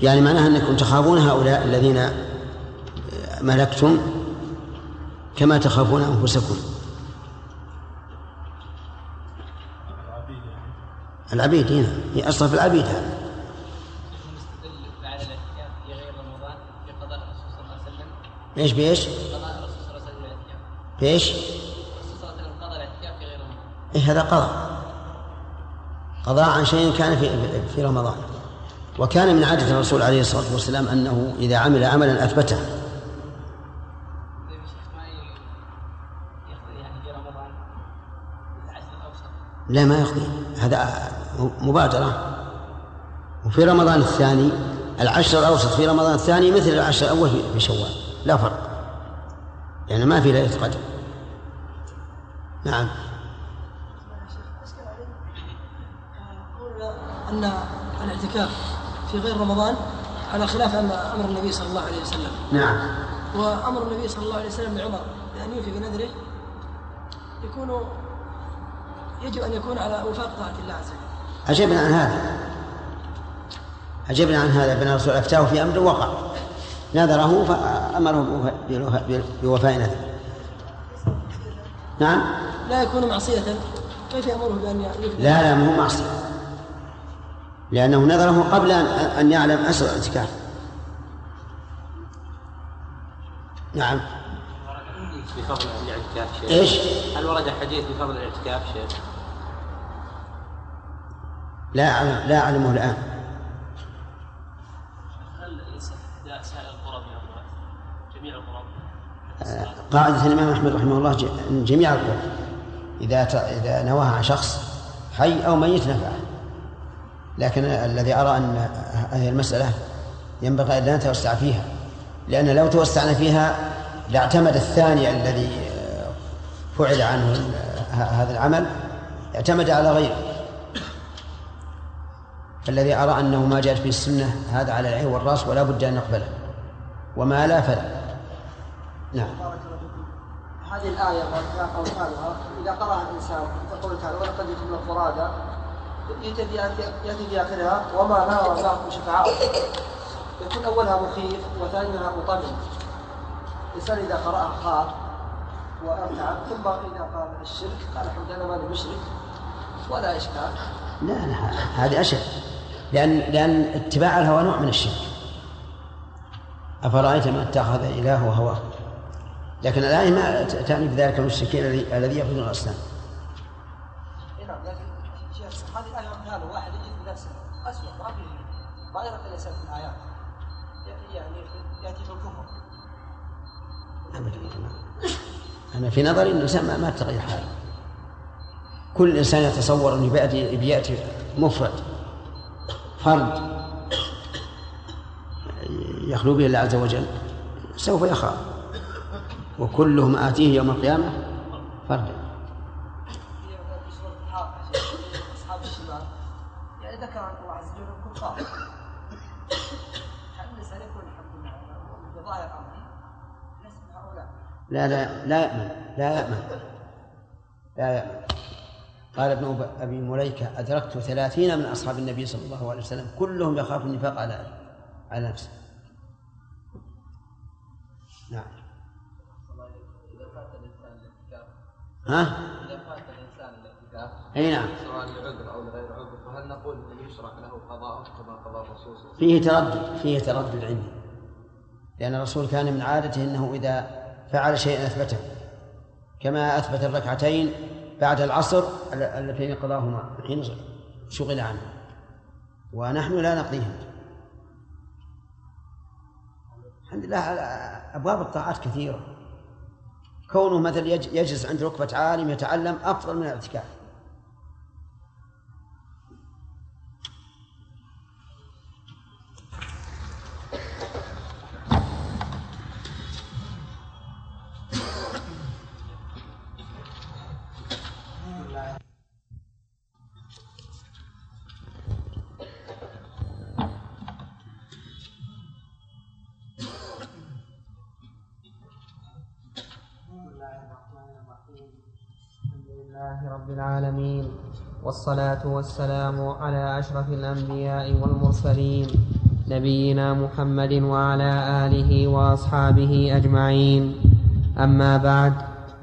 يعني معناها أنكم تخافون هؤلاء الذين ملكتم كما تخافون أنفسكم. العبيد هنا هي أصلا في العبيد هذا. إيش بإيش؟ قضاء الرسول صلى الله عليه وسلم بإيش؟ الرسول صلى الله عليه وسلم قضى الاعتكاف في غير رمضان إيه هذا قضاء. قضاء عن شيء كان في في رمضان. وكان من عادة الرسول عليه الصلاة والسلام أنه إذا عمل عملا أثبته. لا ما يقضي هذا مبادرة. وفي رمضان الثاني العشر الأوسط في رمضان الثاني مثل العشر الأول في شوال. لا فرق. يعني ما في ليلة قدر. نعم. أن الاعتكاف في غير رمضان على خلاف أمر النبي صلى الله عليه وسلم. نعم. وأمر النبي صلى الله عليه وسلم لعمر بأن يوفي بنذره يكون يجب أن يكون على وفاق طاعة الله عز وجل. عجبنا عن هذا. عجبنا عن هذا بأن الرسول أفتاه في أمر وقع. نذره فأمره بوفاء نذره نعم؟ لا يكون معصية. كيف يأمره بأن لا لا مو معصية. لأنه نذره قبل أن يعلم أسر الاعتكاف. نعم. بفضل الاعتكاف شيخ. إيش؟ هل ورد حديث بفضل الاعتكاف شيخ؟ لا أعلم لا أعلمه الآن. هل يصح سائر القرب من جميع القرب؟ آه، قاعدة الإمام أحمد رحمه الله جميع القرب إذا إذا نواها عن شخص حي أو ميت نفعه. لكن الذي أرى أن هذه المسألة ينبغي أن لا نتوسع فيها. لأن لو توسعنا فيها لاعتمد الثاني الذي فعل عنه هذا العمل اعتمد على غيره. فالذي أرى أنه ما جاءت به السنة هذا على العين والرأس ولا بد أن نقبله. وما لا فلا. نعم. هذه الآية إذا قرأها الإنسان يقول تعالى ولقد جئتم فرادى يأتي في يأتي في آخرها وما نرى معكم شفعاء يكون أولها مخيف وثانيها مطمئن الإنسان إذا قرأها خاف وأرتعب ثم إذا قال الشرك قال الحمد لله ماني مشرك ولا إشكال. لا لا هذه أشد. لأن لأن اتباع الهوى نوع من الشرك. أفرأيت من اتخذ إلهه هواه؟ لكن الآية ما تعني بذلك المشركين الذي يعبدون الأصنام. نعم لكن هذه الآية مثال واحد يجد بنفسه أسود ما ما يرى الإنسان في الآيات. يعني يأتي في الكفر. أبدا أنا في نظري الإنسان ما تغير حاله. كل إنسان يتصور أنه بيأتي, بيأتي مفرد. فرد يخلو به الله عز وجل سوف يخاف. وكلهم آتيه يوم القيامة فردا يعني هؤلاء لا لا لا يأمن لا يأمن لا يأمن قال ابن أبي مليكة أدركت ثلاثين من أصحاب النبي صلى الله عليه وسلم كلهم يخاف النفاق على على نفسه نعم ها؟ إذا فات الإنسان الاعتكاف أي نعم سواء لعذر أو لغير عذر فهل نقول أنه يشرع له قضاء كما قضى الرسول؟ فيه تردد فيه تردد عندي لأن الرسول كان من عادته أنه إذا فعل شيئا أثبته كما أثبت الركعتين بعد العصر اللتين قضاهما حين شغل عنه. ونحن لا نقضيهم. الحمد لله أبواب الطاعات كثيرة. كونه مثلا يجلس عند ركبة عالم يتعلم أفضل من الاعتكاف. العالمين. والصلاة والسلام على أشرف الأنبياء والمرسلين نبينا محمد وعلى آله وأصحابه أجمعين. أما بعد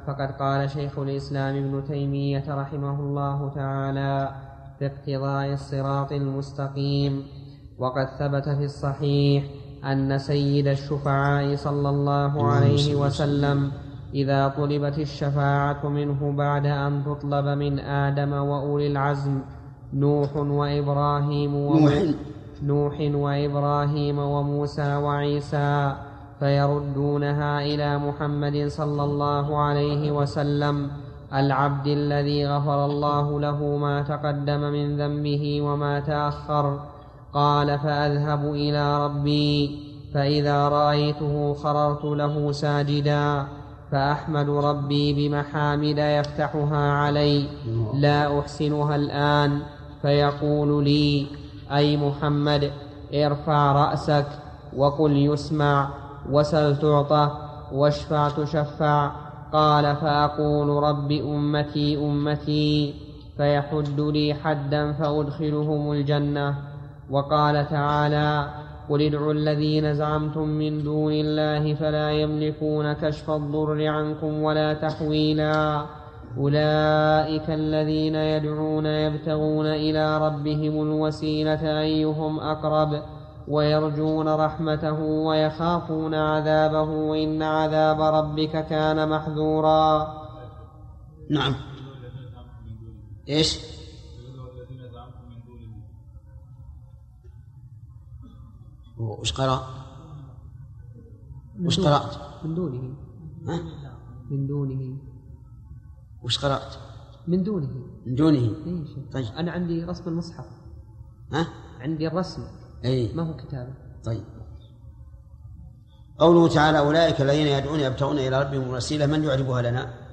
فقد قال شيخ الإسلام ابن تيمية رحمه الله تعالى في اقتضاء الصراط المستقيم وقد ثبت في الصحيح أن سيد الشفعاء صلى الله عليه وسلم إذا طلبت الشفاعة منه بعد أن تطلب من آدم وأولي العزم نوح وإبراهيم نوح. نوح وإبراهيم وموسى وعيسى فيردونها إلى محمد صلى الله عليه وسلم. العبد الذي غفر الله له ما تقدم من ذنبه وما تأخر. قال فأذهب إلى ربي فإذا رأيته خررت له ساجدا. فأحمد ربي بمحامد يفتحها علي لا أحسنها الآن فيقول لي أي محمد ارفع رأسك وقل يسمع وسل تعطى واشفع تشفع قال فأقول رب أمتي أمتي فيحد لي حدا فأدخلهم الجنة وقال تعالى قل ادعوا الذين زعمتم من دون الله فلا يملكون كشف الضر عنكم ولا تحويلا. أولئك الذين يدعون يبتغون إلى ربهم الوسيلة أيهم أقرب ويرجون رحمته ويخافون عذابه وإن عذاب ربك كان محذورا. نعم. إيش؟ وش قرأ؟ وش قرأت؟ من دونه ها؟ من دونه وش قرأت؟ من دونه من دونه شيء طيب. أنا عندي رسم المصحف ها؟ عندي الرسم اي ما هو كتابة طيب قوله تعالى أولئك الذين يدعون يبتغون إلى ربهم الوسيلة من يعربها لنا؟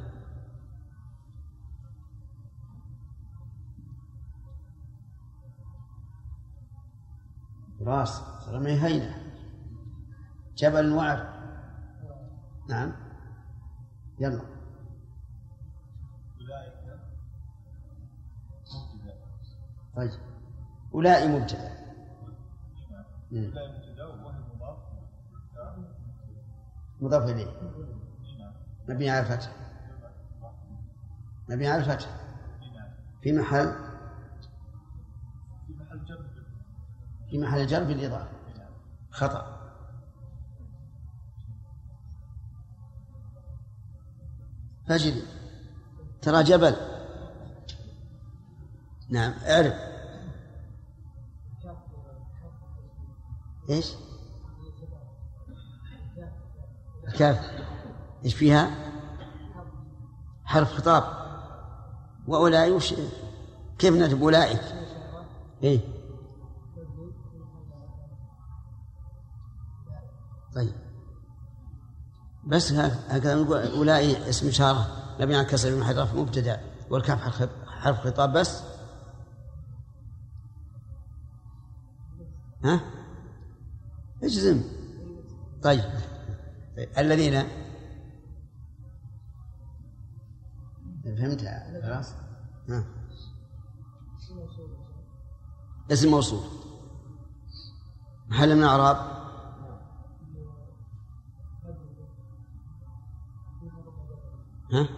راس من هينة. جبل وعر. نعم. يلا. طيب. أولئك مبتدأ. مم. مضاف إليه. مبني على الفتح. مبني على الفتح. في محل. في محل جر بالإضافة خطأ فجري ترى جبل نعم اعرف إيش؟ الكاف إيش فيها؟ حرف خطاب وأولئك كيف نكتب أولئك؟ إيه؟ بس هكذا نقول أولئك اسم إشارة مبني على كسر من حرف مبتدأ والكاف حرف خطاب بس. ها؟ اجزم. طيب. الذين فهمتها؟ خلاص. ها. اسم موصول. محل من اعراب ها؟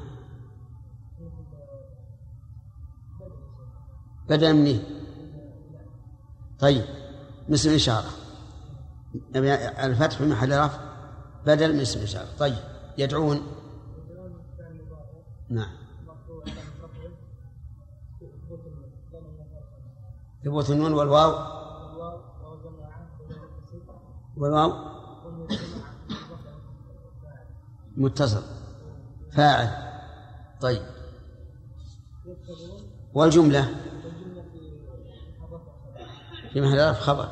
بدل مني طيب اسم إشارة. الفتح في محل رفع. بدل من اسم إشارة. طيب يدعون؟ نعم. ثبوت النون والواو؟ والواو؟ متصل. فاعل. طيب. والجملة؟ في محل رفع خبر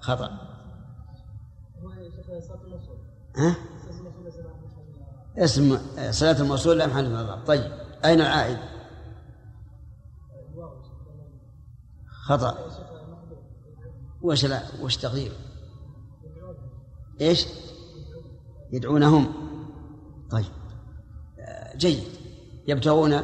خطأ. ها؟ اسم صلاة الموصول لا محل من الرفع طيب. أين العائد؟ خطأ. وش لا؟ وش تقدير؟ إيش؟ يدعونهم. طيب. جيد يبتغون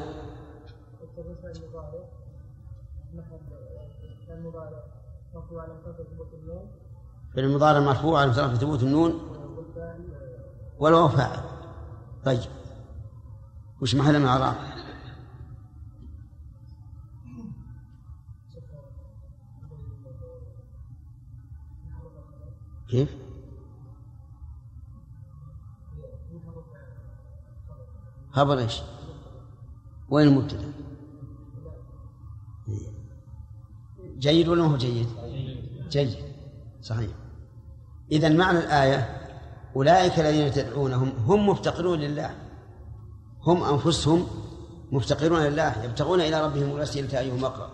في المضارع مرفوع على مثلا ثبوت النون والواو فاعل طيب وش محل من اعراب؟ كيف؟ خبر إيش؟ وين المبتدأ؟ جيد ولا هو جيد؟ جيد صحيح إذا معنى الآية أولئك الذين تدعونهم هم مفتقرون لله هم أنفسهم مفتقرون لله يبتغون إلى ربهم الوسيلة أيهم أقرب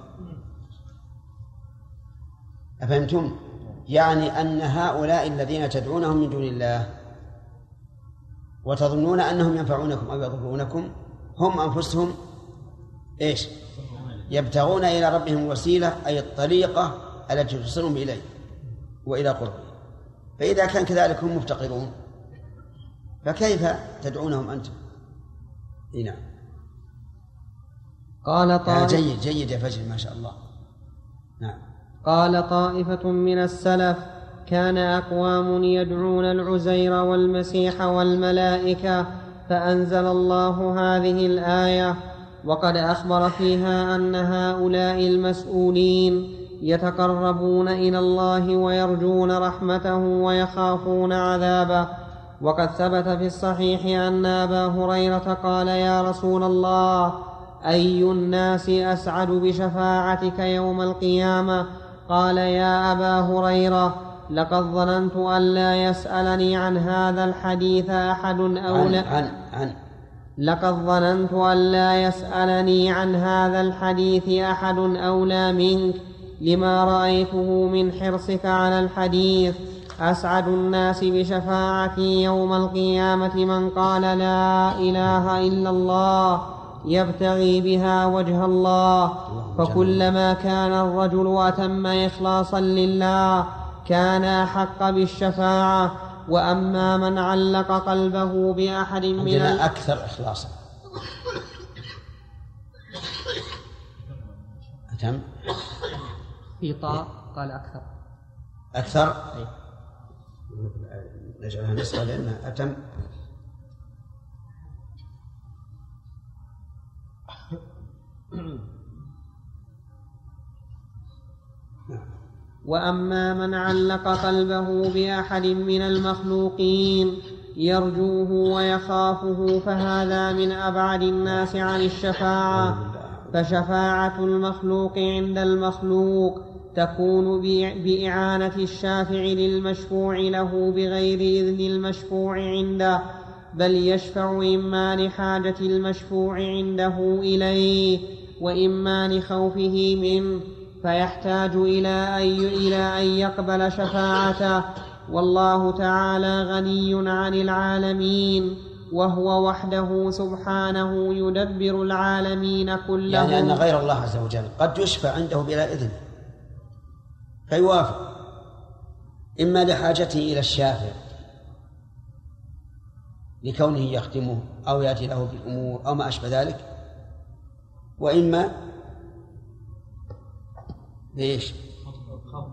أفهمتم؟ يعني أن هؤلاء الذين تدعونهم من دون الله وتظنون أنهم ينفعونكم أو يضرونكم؟ هم أنفسهم إيش؟ يبتغون إلى ربهم الوسيلة أي الطريقة التي توصلهم إليه وإلى قربه. فإذا كان كذلك هم مفتقرون فكيف تدعونهم أنتم؟ إيه نعم. قال طائف جيد جيد يا فجر ما شاء الله. نعم. قال طائفة من السلف كان أقوام يدعون العزير والمسيح والملائكة فأنزل الله هذه الآية وقد أخبر فيها أن هؤلاء المسؤولين يتقربون إلى الله ويرجون رحمته ويخافون عذابه. وقد ثبت في الصحيح أن أبا هريرة قال يا رسول الله أي الناس أسعد بشفاعتك يوم القيامة؟ قال يا أبا هريرة لقد ظننت أن لا يسألني عن هذا الحديث أحد أو لا. عن عن. لقد ظننت أن لا يسألني عن هذا الحديث أحد أولى منك. لما رأيته من حرصك على الحديث أسعد الناس بشفاعتي يوم القيامة من قال لا إله إلا الله يبتغي بها وجه الله. فكلما كان الرجل أتم إخلاصا لله كان أحق بالشفاعة وأما من علق قلبه بأحد من عندنا أكثر إخلاصا. أتم؟ في طاء قال أكثر. أكثر؟ نجعلها نسخة لأنها أتم. وأما من علق قلبه بأحد من المخلوقين يرجوه ويخافه فهذا من أبعد الناس عن الشفاعة. فشفاعة المخلوق عند المخلوق تكون بإعانة الشافع للمشفوع له بغير إذن المشفوع عنده بل يشفع إما لحاجة المشفوع عنده إليه وإما لخوفه منه. فيحتاج إلى أن إلى أن يقبل شفاعته. والله تعالى غني عن العالمين وهو وحده سبحانه يدبر العالمين كلهم. يعني أن غير الله عز وجل قد يشفع عنده بلا إذن فيوافق. إما لحاجته إلى الشافع لكونه يخدمه أو يأتي له بالأمور أو ما أشبه ذلك وإما ليش؟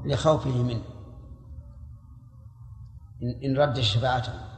لخوفه منه. إن رد شفاعته.